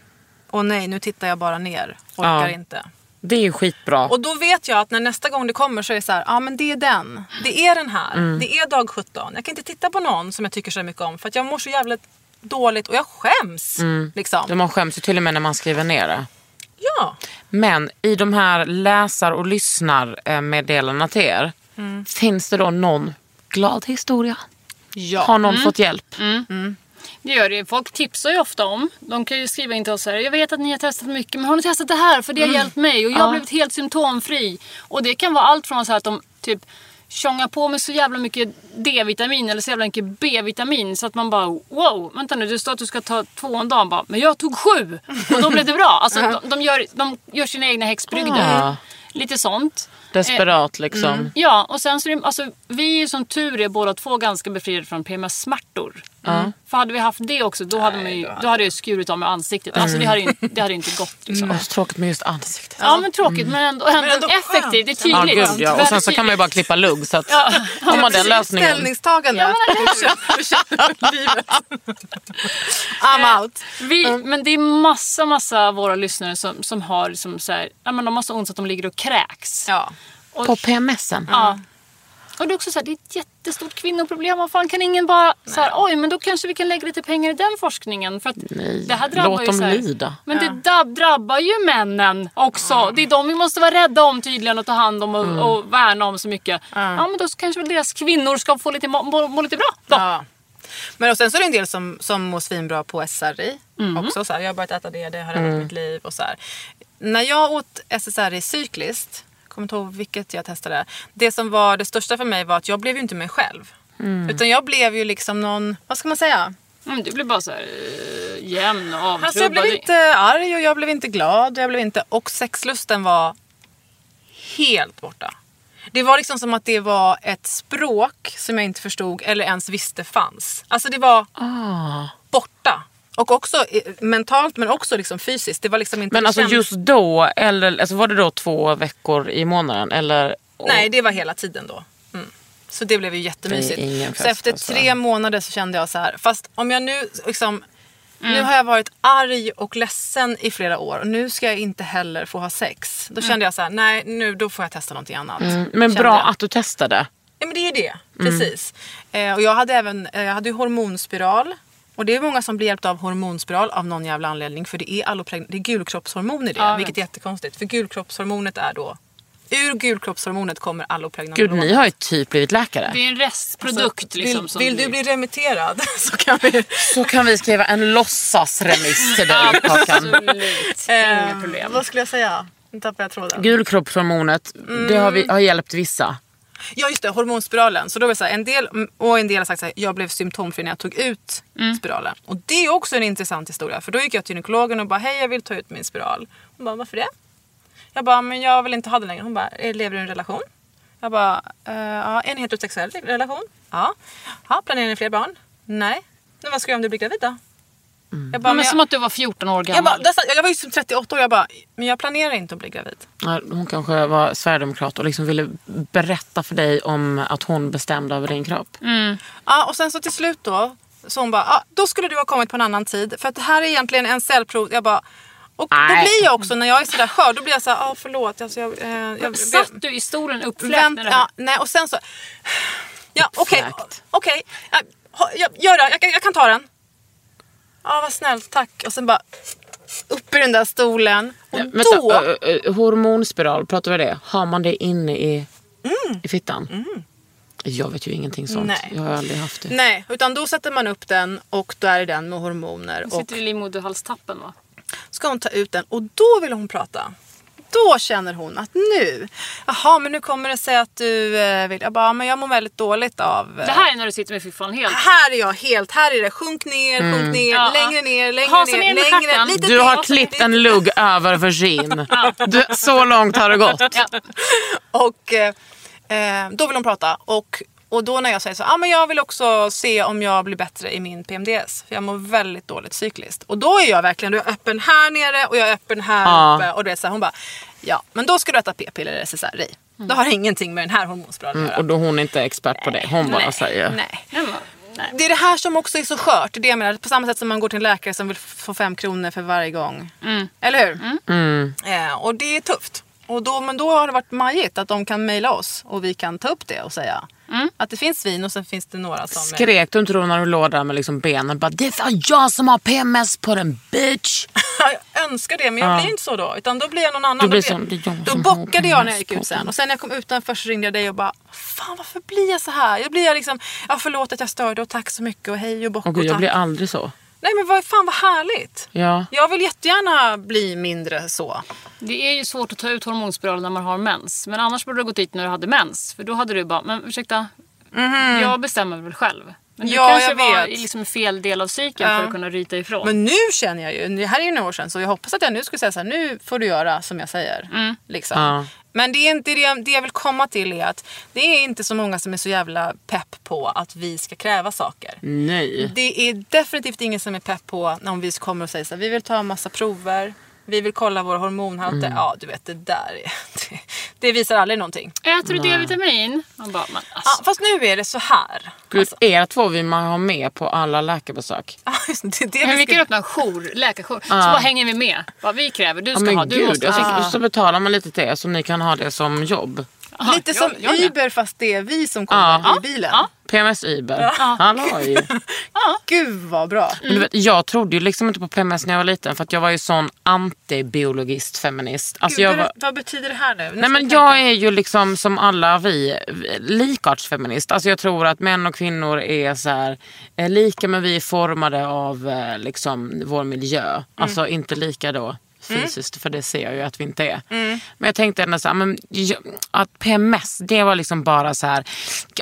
åh nej nu tittar jag bara ner, orkar Ja. inte. Det är ju skitbra. Och då vet jag att när nästa gång det kommer så är det så här, ja men det är den. Det är den här. Mm. Det är dag 17. Jag kan inte titta på någon som jag tycker så mycket om för att jag mår så jävla dåligt och jag skäms. Mm. Liksom. Man skäms ju till och med när man skriver ner det. Ja. Men i de här läsar och lyssnarmeddelandena till er. Mm. Finns det då någon glad historia? ja. Har någon fått hjälp? Det gör det. Folk tipsar ju ofta om. De kan ju skriva in till oss här. Jag vet att ni har testat mycket men har ni testat det här? För det har hjälpt mig och jag har blivit helt symptomfri. Och det kan vara allt från så att de typ tjongar på med så jävla mycket D-vitamin eller så jävla mycket B-vitamin så att man bara wow, vänta nu det står att du ska ta två om dagen bara, men jag tog sju och då blev det bra. Alltså de, de, gör, de gör sina egna häxbrygder. Ja. Lite sånt. Desperat liksom. Ja, och sen så är det, alltså, vi är som tur är båda två ganska befriade från PMS-smärtor. Mm. För hade vi haft det också då hade, man ju, då hade jag skurit av med ansiktet. Alltså det hade ju det hade inte gått. Liksom. Åh, så tråkigt med just ansiktet. Ja men tråkigt men ändå, ändå, ändå effektivt. Det är Ja, tydligt. gud, ja. Och sen så kan man ju bara klippa lugg. Så att, Ja. har man den lösningen. Ställningstagande. Ja, men livet? I'm out. Vi, Men det är massa, massa av våra lyssnare som, som har liksom så här, ja, men de har så ont så att de ligger och kräks. Ja. På PMSen. Ja. Och det är också så här, det är ett jättestort kvinnoproblem. Vad fan kan ingen bara så här, oj men då kanske vi kan lägga lite pengar i den forskningen. För att Nej, det här drabbar låt ju dem så här, lida. Men det dab- drabbar ju männen också. Det är de vi måste vara rädda om tydligen och ta hand om och, Mm. och värna om så mycket. Ja men då kanske väl deras kvinnor ska få lite, må, må, må lite bra då. Ja. Men och sen så är det en del som, som mår svinbra på SRI Mm. också. Så här, jag har börjat äta det, det har räddat mitt liv. Och så här. När jag åt SSRI cykliskt, kommer inte ihåg vilket jag testade. Det som var det största för mig var att jag blev ju inte mig själv. Mm. Utan jag blev ju liksom någon, vad ska man säga? Mm, du blir bara så här eh, jämn och avtrubbad. Alltså jag blev inte arg och jag blev inte glad. Jag blev inte, och sexlusten var helt borta. Det var liksom som att det var ett språk som jag inte förstod eller ens visste fanns. Alltså det var Ah. borta. Och också mentalt men också liksom fysiskt. Det var liksom inte Men alltså kändes- just då, eller alltså var det då två veckor i månaden? Eller, Nej, det var hela tiden då. Mm. Så det blev ju jättemysigt. Ingen så fest, efter alltså. tre månader så kände jag så här. Fast om jag nu liksom... Mm. Nu har jag varit arg och ledsen i flera år och nu ska jag inte heller få ha sex. Då kände jag så här, nej nu då får jag testa någonting annat. Mm, men Kände bra jag. att du testade. Ja men det är ju det, precis. Eh, och jag hade även eh, jag hade hormonspiral. Och det är många som blir hjälpta av hormonspiral av någon jävla anledning. För det är, allopregn- det är gulkroppshormon i det. Ja, vilket är jättekonstigt. För gulkroppshormonet är då... Ur gulkroppshormonet kommer allopregnanolon. Gud, ni har ju typ blivit läkare. Det är en restprodukt liksom. vill som vill du bli remitterad så kan vi... Så kan vi skriva en låtsasremiss till dig. Absolut, inga Eh, problem. vad skulle jag säga? Nu tappade jag tråden. Gulkroppshormonet, det har, vi, har hjälpt vissa. Ja just det, hormonspiralen. Så då var så här, en del, och en del har sagt att jag blev symptomfri när jag tog ut Mm. spiralen. Och det är också en intressant historia. För då gick jag till gynekologen och bara, hej jag vill ta ut min spiral. Hon bara, varför det? Jag bara, men jag vill inte ha det längre. Hon bara, "Eh, lever du i en relation? Jag bara, "Eh, ja, en heterosexuell relation. Ja. ja. Planerar ni fler barn? Nej. Men vad ska jag göra om du blir gravid då? Jag, bara, Ja, men men som jag, att du var 14 år jag, gammal. bara, där- jag var ju som 38 år jag bara, men jag planerar inte att bli gravid. Ja, Hon kanske var sverigedemokrat och liksom ville berätta för dig om att hon bestämde över din kropp. Ja, och sen så till slut då, så hon bara, ah, då skulle du ha kommit på en annan tid. För att det här är egentligen en cellprov. Jag bara, och då Nej. blir jag också, när jag är sådär skör, då blir jag såhär, ah, förlåt. Alltså, jag, eh, jag, Satt du i stolen uppfläkt ja, nej, och sen så, ja okej, okej, ja, ha- ja, gör det, jag, kan- jag kan ta den. Ja, vad snällt, tack. Och sen bara, upp i den där stolen. Och Vänta, då, ö, hormonspiral, pratar vi det? Har man det inne i, i fittan? Jag vet ju ingenting sånt. Nej. Jag har aldrig haft det. nej, utan då sätter man upp den och då är det den med hormoner. Och sitter i livmoderhalstappen va? ska hon ta ut den och då vill hon prata. Då känner hon att nu, jaha men nu kommer det sig att du eh, vill, jag bara, men jag mår väldigt dåligt av... eh, Det här är när du sitter med fiffan helt. här är jag helt, här är det sjunk ner, sjunk ner, Ja, längre ja. ner, längre Hasa ner, längre, lite Du har klippt en lugg över för sin. Du, så långt har det gått. Och eh, eh, då vill hon prata. Och, och då när jag säger så, ah, men jag vill också se om jag blir bättre i min PMDS. För jag mår väldigt dåligt cykliskt. Och då är jag verkligen, då är jag öppen här nere och jag är öppen här Ja. uppe. Och det är så här, hon bara, ja men då ska du äta p-piller eller SSRI. Det har ingenting med den här hormonspiralen att Mm, göra. och då hon är inte expert på det. Hon bara Nej, säger. Nej. Nej, nej. Det är det här som också är så skört. Det är det jag menar. På samma sätt som man går till en läkare som vill få fem kronor för varje gång. Eller hur? Mm. Eh, och det är tufft. Och då, men då har det varit majigt att de kan mejla oss och vi kan ta upp det och säga att det finns vin och sen finns det några som... Skrek du inte då när du låg där med liksom benen? Bara, det är jag som har PMS på den bitch. jag önskar det men jag Ja. blir inte så då. Utan då blir jag någon annan. Du blir då som- är jag då som bockade jag när jag gick ut sen. Och sen när jag kom utanför så ringde jag dig och bara Fan varför blir jag så här? Jag blir jag liksom, ja förlåt att jag störde och tack så mycket och hej och bock gud, och jag tack. blir aldrig så. Nej men vad fan vad härligt. Ja. Jag vill jättegärna bli mindre så. Det är ju svårt att ta ut hormonspiral när man har mens. Men annars borde du ha gått dit när du hade mens. För då hade du bara, men ursäkta, jag bestämmer väl själv. Men du Ja, kanske jag var vet. i liksom fel del av cykeln Ja. för att kunna ryta ifrån. Men nu känner jag ju, det här är ju några år sedan så jag hoppas att jag nu skulle säga så här, nu får du göra som jag säger. Liksom. Ja. Men det, är inte det, det jag vill komma till är att det är inte så många som är så jävla pepp på att vi ska kräva saker. Nej. Det är definitivt ingen som är pepp på om vi kommer och säger så här, vi vill ta en massa prover, vi vill kolla våra hormonhalter. Ja, du vet det där är, det, det visar aldrig någonting. Äter du D-vitamin? Man bara, men Ja, alltså. fast nu är det så här. Gud, er två vill man ha med på alla läkarbesök. Ja, just det, det, Men vi ska- kan öppna en jour, läkarjour. Så bara hänger vi med. Vad vi kräver, du Ja, ska men ha, du gud, måste ha. så betalar man lite till er så ni kan ha det som jobb. Aha, Lite jag- som jag med. Uber fast det är vi som kommer Ja. i bilen. Ja. PMS Uber. Halloj. Gud vad bra. Men du vet, jag trodde ju liksom inte på PMS när jag var liten för att jag var ju sån antibiologist feminist. Alltså Gud, jag vad, var, vad betyder det här nu? Nu Nej men jag är ju liksom som alla vi likartsfeminist. Alltså jag tror att män och kvinnor är så här, eh, lika men vi är formade av eh, liksom vår miljö. Alltså inte lika då fysiskt för det ser jag ju att vi inte är. Men jag tänkte ändå så här, men, att PMS det var liksom bara så här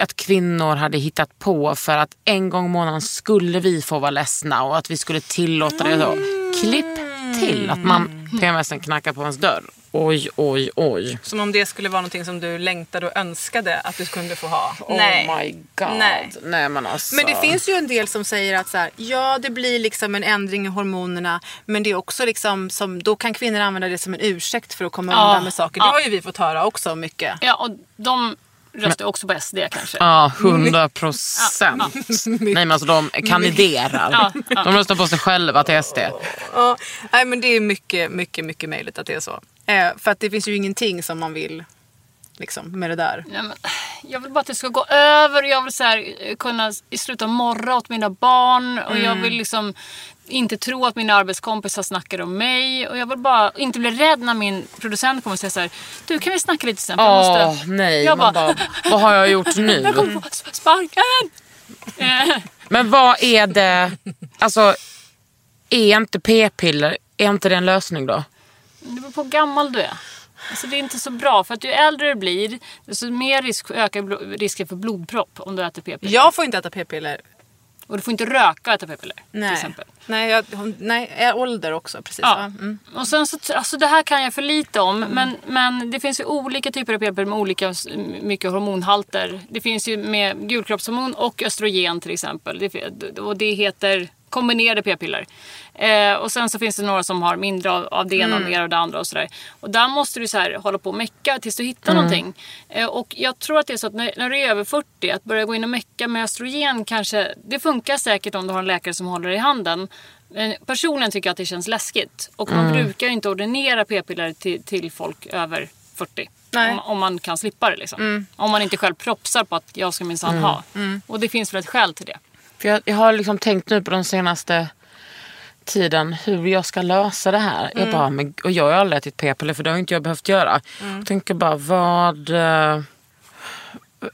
att kvinnor hade hittat på för att en gång i månaden skulle vi få vara ledsna och att vi skulle tillåta det. Så. Klipp till att man PMSen knackar på ens dörr. Oj, oj, oj. Som om det skulle vara någonting som du längtade och önskade att du kunde få ha. Oh my god. Nej. Nej. men alltså. Men det finns ju en del som säger att så här, ja det blir liksom en ändring i hormonerna men det är också liksom som, då kan kvinnor använda det som en ursäkt för att komma Ja. undan med saker. Det Ja. har ju vi fått höra också mycket. Ja, och de röstar också på SD kanske. Ja, hundra procent. Nej men alltså de kandiderar. Ja, ja. De röstar på sig själva till SD. Ja, nej men det är mycket, mycket, mycket möjligt att det är så. Eh, för att det finns ju ingenting som man vill liksom med det där. Nej, men, jag vill bara att det ska gå över. Jag vill så här, eh, kunna sluta morra åt mina barn. Och jag vill liksom inte tro att mina arbetskompisar snackar om mig. Och jag vill bara inte bli rädd när min producent kommer och säger så här. Du kan vi snacka lite sen? Åh måste... nej, Jag man bara- bara, vad har jag gjort nu? Jag kommer få sparken! Men vad är det, alltså är inte p-piller, är inte det en lösning då? Det beror på hur gammal du är. Alltså det är inte så bra. För att ju äldre du blir, desto mer risk, ökar risken för blodpropp om du äter p-piller. Jag får inte äta p-piller. Och du får inte röka och äta p-piller. Till Nej. exempel. Nej, jag, nej, jag ålder också. Precis. Ja. Mm. Och sen så, alltså det här kan jag för lite om. Men, men det finns ju olika typer av p-piller med olika mycket hormonhalter. Det finns ju med gulkroppshormon och östrogen till exempel. Det, och det heter kombinerade p-piller. Eh, och sen så finns det några som har mindre av, av det ena och mer av det andra och sådär. Och där måste du så här hålla på och mecka tills du hittar någonting. Eh, och jag tror att det är så att när, när du är över 40, att börja gå in och mecka med östrogen kanske, det funkar säkert om du har en läkare som håller i handen. Men personligen tycker jag att det känns läskigt. Och man brukar ju inte ordinera p-piller till, till folk över 40. Nej. Om, om man kan slippa det liksom. Om man inte själv propsar på att jag ska minsann ha. Och det finns väl ett skäl till det. För jag, jag har liksom tänkt nu på den senaste tiden hur jag ska lösa det här. Jag bara, men, och jag har aldrig ätit p-piller för det har inte jag behövt göra. Jag tänker bara, vad... eh,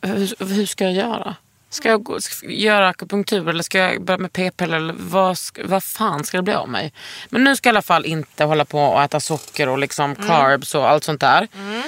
hur, hur ska jag göra? Ska jag gå, ska jag göra akupunktur eller ska jag börja med p-piller? Eller vad, vad fan ska det bli av mig? Men nu ska jag i alla fall inte hålla på och äta socker och liksom carbs och allt sånt där.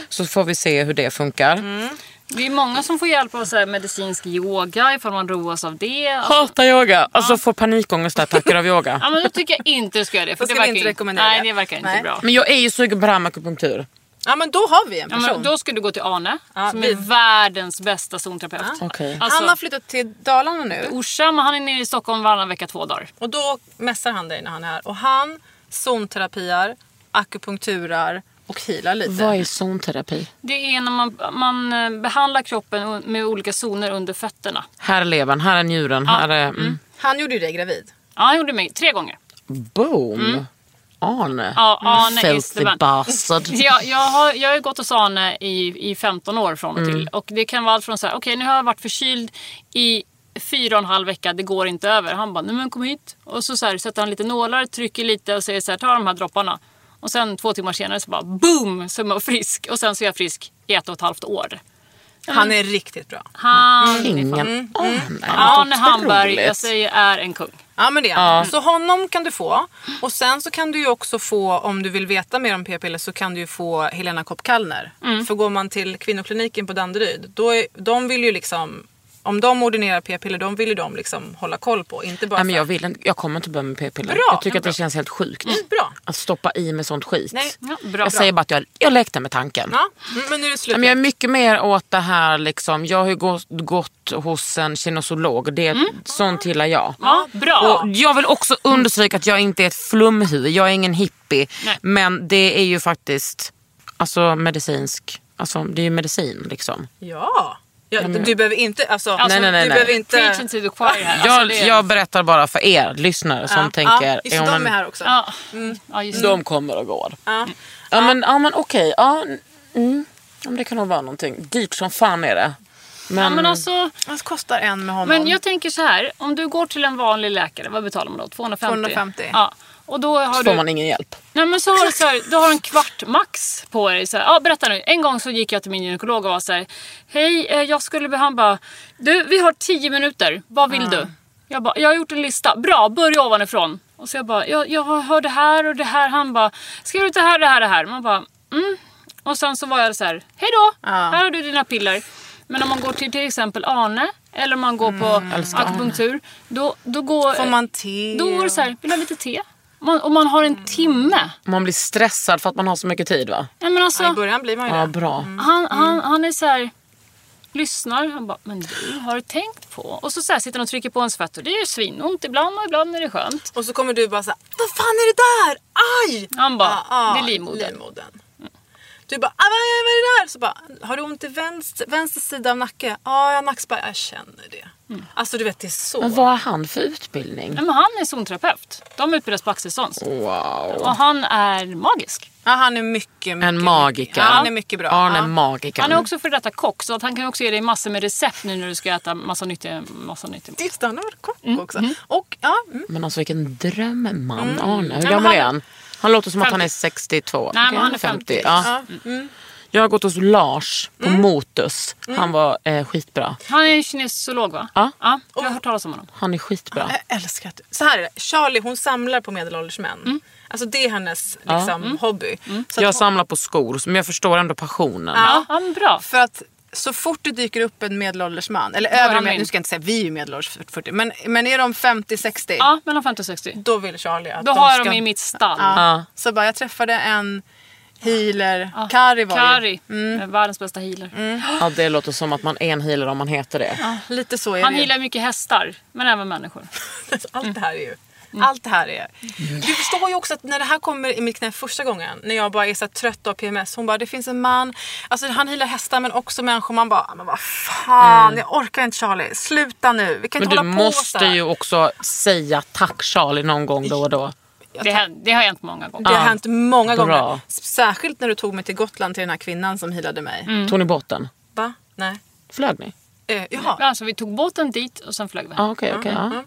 Så får vi se hur det funkar. Det är många som får hjälp av så här medicinsk yoga ifall man roas av det. Alltså, Hatar yoga. Alltså får panikångestattacker av yoga. ja, men då tycker jag inte du ska göra det. För Då det vi verkar inte rekommendera Nej, det. det verkar inte Nej. bra. Men jag är ju sugen på det här med akupunktur. Ja men då har vi en Ja, person. men då ska du gå till Arne Ja, som vi- är världens bästa zonterapeut. Okej. Alltså, Han har flyttat till Dalarna nu. Orsa, men han är nere i Stockholm varannan vecka två dagar. Och då mässar han dig när han är här. Och han zonterapiar, akupunkturar och healar lite. Vad är zonterapi? Det är när man, man eh, behandlar kroppen med olika zoner under fötterna. Här är levern, här är njuren, här är... Mm. Han gjorde ju dig gravid. Ja, han gjorde mig tre gånger. Boom! Arne. Ja, Arne Filthy bastard. Jag, jag, har, jag har gått hos Arne i, i 15 år från och till. Och det kan vara allt från så här, okej nu har jag varit förkyld i fyra och en halv vecka, det går inte över. Han bara, nej men kom hit. Och så, så här, sätter han lite nålar, trycker lite och säger så här, ta de här dropparna. Och sen två timmar senare så bara boom så är man frisk. Och sen så är jag frisk i ett och ett halvt år. Han är riktigt bra. Han är Ingen aning. Arne Hamberg, jag säger är en kung. Ja men det är han. Så honom kan du få. Och sen så kan du ju också få, om du vill veta mer om p-piller så kan du ju få Helena Kopp Kallner. Mm. För går man till kvinnokliniken på Danderyd, då är, de vill ju liksom om de ordinerar p-piller, de vill ju de liksom hålla koll på. Inte bara Nej, men jag, vill, inte- jag kommer inte börja med p-piller. Bra, jag tycker att det bra. känns helt sjukt. Mm, bra. Att stoppa i med sånt skit. Nej. Ja, bra. jag säger bara att jag, jag lekte med tanken. Ja, mm, men nu är det slut. Men jag är mycket mer åt det här, liksom, jag har ju gått, gått hos en kinesolog. Det, Sånt gillar jag. Ja, bra. Och jag vill också understryka att jag inte är ett flumhuvud. Jag är ingen hippie. Nej. Men det är ju faktiskt alltså, medicinsk. Alltså, det är ju medicin liksom. Ja. Ja du behöver inte, alltså, Alltså, Nej, nej, nej, du nej. behöver inte... Preaching to the choir här. Jag, Alltså, det är- jag berättar bara för er lyssnare som ja, tänker... ja, just ja, de är här också. Ja, ja just. De kommer och går. Ja. Ja, men, ja, men okej. Ja, mm. det kan nog vara någonting. Dyrt som fan är det. Men, Ja, men alltså, Vad kostar en med honom? Men jag tänker så här, om du går till en vanlig läkare, vad betalar man då? 250? 250. Ja. Och då har får du... man ingen hjälp. Nej men så har du så här, du har en kvart max på dig. Så här, ja, berätta nu. En gång så gick jag till min gynekolog och var så här, Hej, eh, jag skulle be... Han bara, du vi har tio minuter. Vad vill du? Jag bara, jag har gjort en lista. Bra, börja ovanifrån. Och så jag bara, jag, jag hör det här och det här. Han bara, jag ut det här, det här, det här? Man bara, mm. Och sen så var jag så här, hej då, här har du dina piller. Men om man går till till exempel Arne eller om man går på akupunktur, då, då går... Får man te? Då går det så här, vill du ha lite te? Man, och man har en timme. Man blir stressad för att man har så mycket tid va? Nej, men alltså, Ja, I början blir man ju Ja, det. bra. han, han, han är så här, lyssnar. Han bara, men du har du tänkt på? Och så, så här, sitter han och trycker på ens fötter. Det är ju svinont ibland och ibland är det skönt. Och så kommer du bara såhär, vad fan är det där? Aj! Han bara, Ah, ah, det är livmodern. livmodern. Du bara, ah, vad, är, det där? Så bara, har du ont i vänster, vänster sida av nacken? Ja, ah, jag har nackspärr. Jag känner det. Alltså du vet, det är så. Men vad har han för utbildning? Nej, men han är zonterapeut. De utbildas på Axelssons. Wow. Och han är magisk. Ja, han är mycket, mycket En magiker. Ja, han är mycket bra. Arne ja. magiker. Han är också för detta kock så att han kan också ge dig massor med recept nu när du ska äta massa nyttiga, massa nyttiga Just det, han har varit kock också. Och ja, mm. Men alltså vilken drömman Arne. Hur gammal är han- han? Låter som att han är 50. 62. Nej, men Okej, han är 50. Ja. Jag har gått hos Lars på Motus. Han var eh, skitbra. Han är kinesolog va? Ja. ja jag har hört talas om honom. Han är skitbra. jag älskar att Så här är det, Charlie hon samlar på medelålders män. Alltså det är hennes liksom, hobby. Så att Jag hon, samlar på skor, men jag förstår ändå passionen. Ja, ja men bra. För att så fort det dyker upp en medelålders man, eller övre med, nu ska jag inte säga vi är ju medelålders 40, men, men är de 50-60 Ja, mellan 50 och 60. då vill Charlie att Då de har ska... dem i mitt stall. Ja. Så bara jag träffade en healer, Kari var Kari, det. eh, världens bästa healer. Ja, det låter som att man är en healer om man heter det. Lite så är Han det gillar mycket hästar, men även människor. Allt det här är ju Allt det här är... Du förstår ju också att när det här kommer i mitt knä första gången, när jag bara är så trött av PMS, hon bara det finns en man, alltså han gillar hästar men också människor, man bara men vad fan, jag orkar inte Charlie, sluta nu, vi kan Men inte du hålla på så måste här. ju också säga tack Charlie någon gång då och då. Det, hän- det har hänt många gånger. Det har hänt många Bra. gånger. Särskilt när du tog mig till Gotland till den här kvinnan som healade mig. Mm. Tog ni båten? Va? Nej. Flög ni? Eh, jaha. Alltså, vi tog båten dit och sen flög vi. Ja, okej, okej. ja.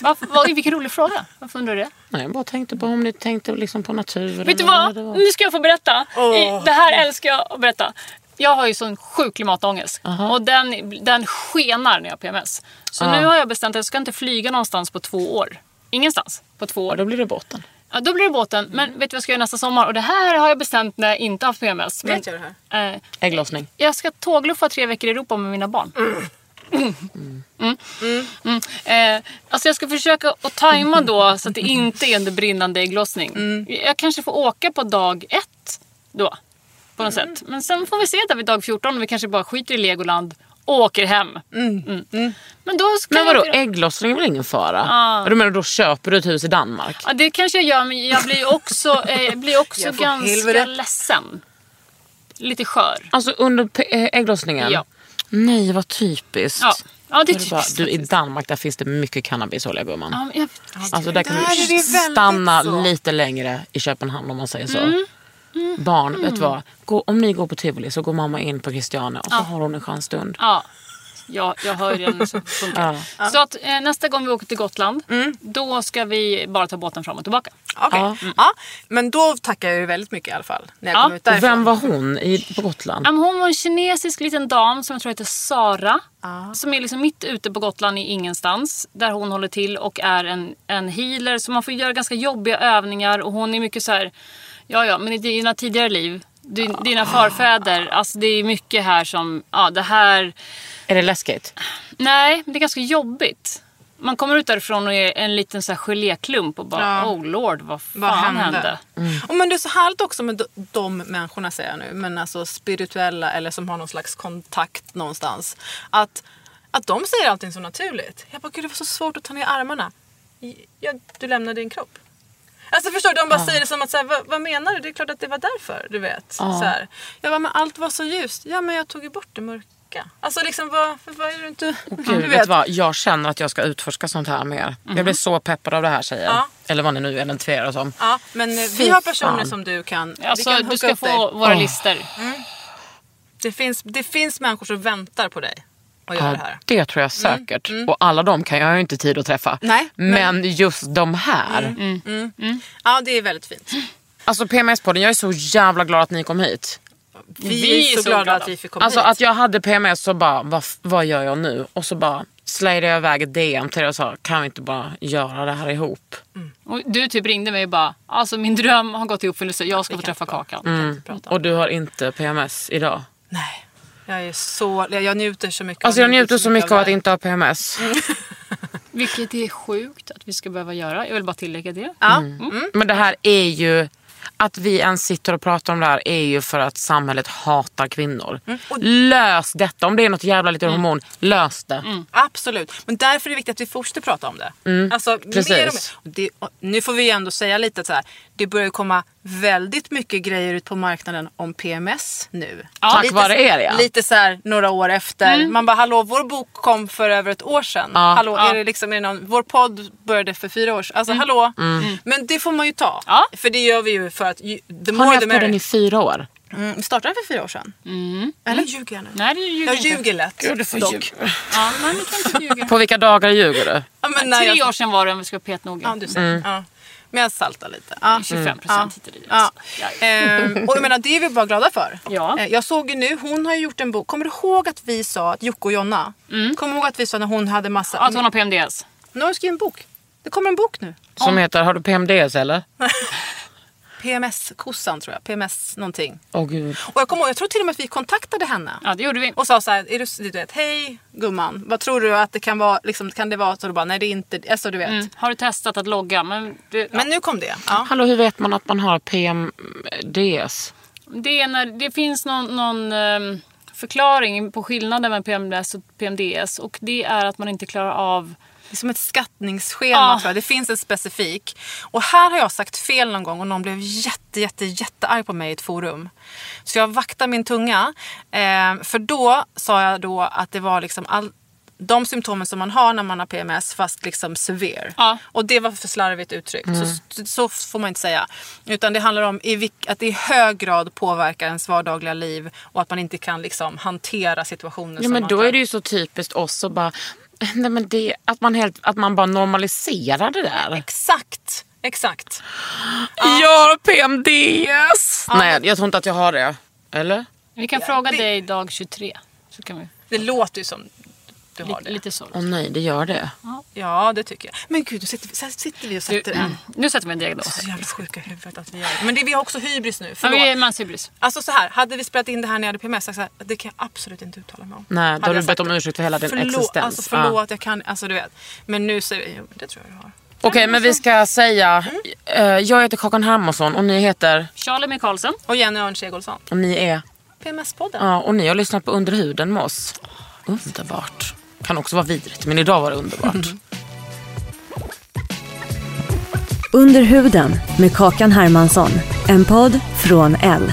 Varför, vad, vilken rolig fråga. Varför undrar du det? Nej, jag bara tänkte på om ni tänkte liksom på naturen. Vet du eller vad? var. Nu ska jag få berätta. I, det här älskar jag att berätta. Jag har ju sån sjuk klimatångest. Och den, den skenar när jag har PMS. Så nu har jag bestämt att jag ska inte flyga någonstans på två år. Ingenstans på två Ja, år. då blir det båten. Ja, då blir det båten. Men vet du vad jag ska göra nästa sommar? Och det här har jag bestämt när jag inte haft PMS. Men, Vet jag det här? eh, Ägglossning. jag ska tågluffa tre veckor i Europa med mina barn. Mm. Mm. Eh, alltså jag ska försöka att tajma då så att det inte är under brinnande ägglossning. Jag kanske får åka på dag ett då. På något sätt. Men sen får vi se där vid dag 14 om vi kanske bara skiter i Legoland åker hem. Mm. Men då ska Men jag vadå, göra- ägglossning är väl ingen fara? Ja. Du menar då köper du ett hus i Danmark? Ja, det kanske jag gör, men jag blir också, eh, jag blir också Jag ganska helvete. ledsen. Lite skör. Alltså under äh, ägglossningen? Ja. Nej, vad typiskt. Ja, ja det är bara, du, I Danmark där finns det mycket cannabisolja gumman. Ja, jag, Alltså där kan du stanna lite längre i Köpenhamn om man säger så. Mm. Barn, vet du vad? Gå, om ni går på tivoli så går mamma in på Christiane och så har hon en skön stund. ja. Jag, jag hör ju den funkar. Så att eh, nästa gång vi åker till Gotland, då ska vi bara ta båten fram och tillbaka. Okej. Ja. Men då tackar jag ju väldigt mycket i alla fall. När jag Ja. kom ut därifrån. Vem var hon i, på Gotland? Ja, men Hon var en kinesisk liten dam som jag tror heter Sara. Som är liksom mitt ute på Gotland i ingenstans. Där hon håller till och är en, en healer. Så man får göra ganska jobbiga övningar. Och hon är mycket så här. Ja, ja, men i dina tidigare liv. Din, dina förfäder. Alltså det är mycket här som. Ja, det här. Är det läskigt? Nej, det är ganska jobbigt. Man kommer ut därifrån och är en liten så här geléklump och bara Ja. oh lord vad fan Vad hände? hände? Och men det är så härligt också med de, de människorna säger jag nu, men alltså spirituella eller som har någon slags kontakt någonstans. Att, att de säger allting så naturligt. Jag bara, gud det var så svårt att ta ner armarna. Ja, du lämnade din kropp. Alltså förstår du, de bara säger det som att så här, vad, vad menar du? Det är klart att det var därför, du vet. Så här. Jag bara, men allt var så ljust. Ja men jag tog ju bort det mörka. Alltså liksom vad, vad är det inte... Gud, du vet du vad? Jag känner att jag ska utforska sånt här mer. Jag blir så peppad av det här tjejer. Ja. Eller vad ni nu identifierar som. Ja, men eh, vi har personer fan. som du kan... Alltså kan du ska dig. få våra listor. Det finns, det finns människor som väntar på dig att göra det Ja, här. det tror jag säkert. Och alla de kan jag ju inte tid att träffa. Nej, men, just de här. Ja, det är väldigt fint. Alltså PMS-podden, jag är så jävla glad att ni kom hit. Vi, är så, glada, att vi fick komma Alltså hit. att jag hade PMS så bara, vad, vad gör jag nu? Och så bara slide jag iväg ett DM till dig och sa, kan vi inte bara göra det här ihop? Och du typ ringde mig och bara, alltså min dröm har gått i uppfyllelse, jag ska få träffa Kakan. Mm. Och du har inte PMS idag? Nej, jag är så... Jag, njuter så mycket Alltså jag njuter så mycket av att inte ha PMS. Vilket är sjukt att vi ska behöva göra. Jag vill bara tillägga det. Ja. Men det här är ju, att vi ens sitter och pratar om det här är ju för att samhället hatar kvinnor. Mm. Lös detta, om det är något jävla litet hormon, lös det. Absolut. Men därför är det viktigt att vi fortsätter prata om det. Alltså, precis. mer och mer. Det, nu får vi ändå säga lite att så här, det börjar komma väldigt mycket grejer ut på marknaden om PMS nu. Tack lite, vare er, ja. Lite så här några år efter. Man bara, hallå vår bok kom för över ett år sedan. Ja. Hallå, Ja. är det liksom, är det någon, vår podd började för fyra år sedan. Alltså hallå. Men det får man ju ta. Ja. För det gör vi ju för att ju- the Har ni haft podden i fyra år? Mm, startade för fyra år sedan? Eller ljuger jag nu? Nej, det ljuger Jag inte. ljuger lätt. dock. Ja, nej, du kan inte ljuga. På vilka dagar ljuger du? Ja, men när Tre jag- år sedan var det om vi ska vara petnoga. Ja, du ser. Ja. Men jag saltar lite. Ja. 25 procent hit och dit. Ja. Ehm, och jag menar, det är vi bara glada för. Ja. Eh, Jag såg ju nu, hon har ju gjort en bok. Kommer du ihåg att vi sa att Jocke och Jonna? Kommer du ihåg att vi sa när hon hade massa... Att hon har PMDS. Nu har hon skrivit en bok. Det kommer en bok nu. Som heter, har du PMDS eller? PMS-kossan tror jag. PMS någonting. Åh gud. Och jag kommer ihåg, jag tror till och med att vi kontaktade henne. Ja, det gjorde vi. Och sa så här, är du, du vet, hej gumman, vad tror du att det kan vara? Liksom, kan det vara så du bara, nej det är inte, alltså du vet. Mm. Har du testat att logga? Men det, Men nu kom det. Ja. Hallå, hur vet man att man har PMDS? det, är när, det finns någon, någon ehm, förklaring på skillnaden mellan PMDS och PMDS. Och det är att man inte klarar av... Det är som ett skattningsschema Ja. tror jag. Det finns en specifik. Och här har jag sagt fel någon gång och någon blev jätte, jätte, jättearg på mig i ett forum. Så jag vaktar min tunga. Eh, för då sa jag då att det var liksom all, de symptomen som man har när man har PMS fast liksom severe. Ja. Och det var för slarvigt uttryckt. Så, så får man inte säga. Utan det handlar om att det i hög grad påverkar ens vardagliga liv och att man inte kan liksom hantera situationer Ja, men då tar. är det ju så typiskt oss och bara, nej men det, att man, helt, att man bara normaliserar det där. Exakt, exakt. Jag har PMDS! Nej, jag tror inte att jag har det. Eller? Vi kan Ja, fråga vi- dig dag 23. Så kan vi, Det låter ju som du har det. lite så. Åh nej, det gör det. Ja, det tycker jag. Men gud, nu sitter vi, sitter vi och Du, sätter mm. en. Nu sätter vi en diagnos. Så jävla sjuka i huvudet att vi gör det. Men det, vi har också hybris nu. Ja, Förlåt. vi är manshybris. Alltså så här, hade vi spelat in det här när jag hade PMS, jag sagt, så här, det kan jag absolut inte uttala mig om. Nej, då Hade har du bett om ursäkt för hela din förlåt, existens. Alltså förlåt, jag kan, alltså du vet. Men nu säger vi, det tror jag du har. Okej, men vi ska säga, eh, jag heter Kakan Hermansson och ni heter, Charlie Karlsson. Och Jenny Örn Segolsson. och ni är, PMS-podden. ja, och ni har lyssnat på Under huden med oss. Underbart. Kan också vara vidrigt, men idag var det underbart. Under huden med Kakan Hermansson. En podd från L.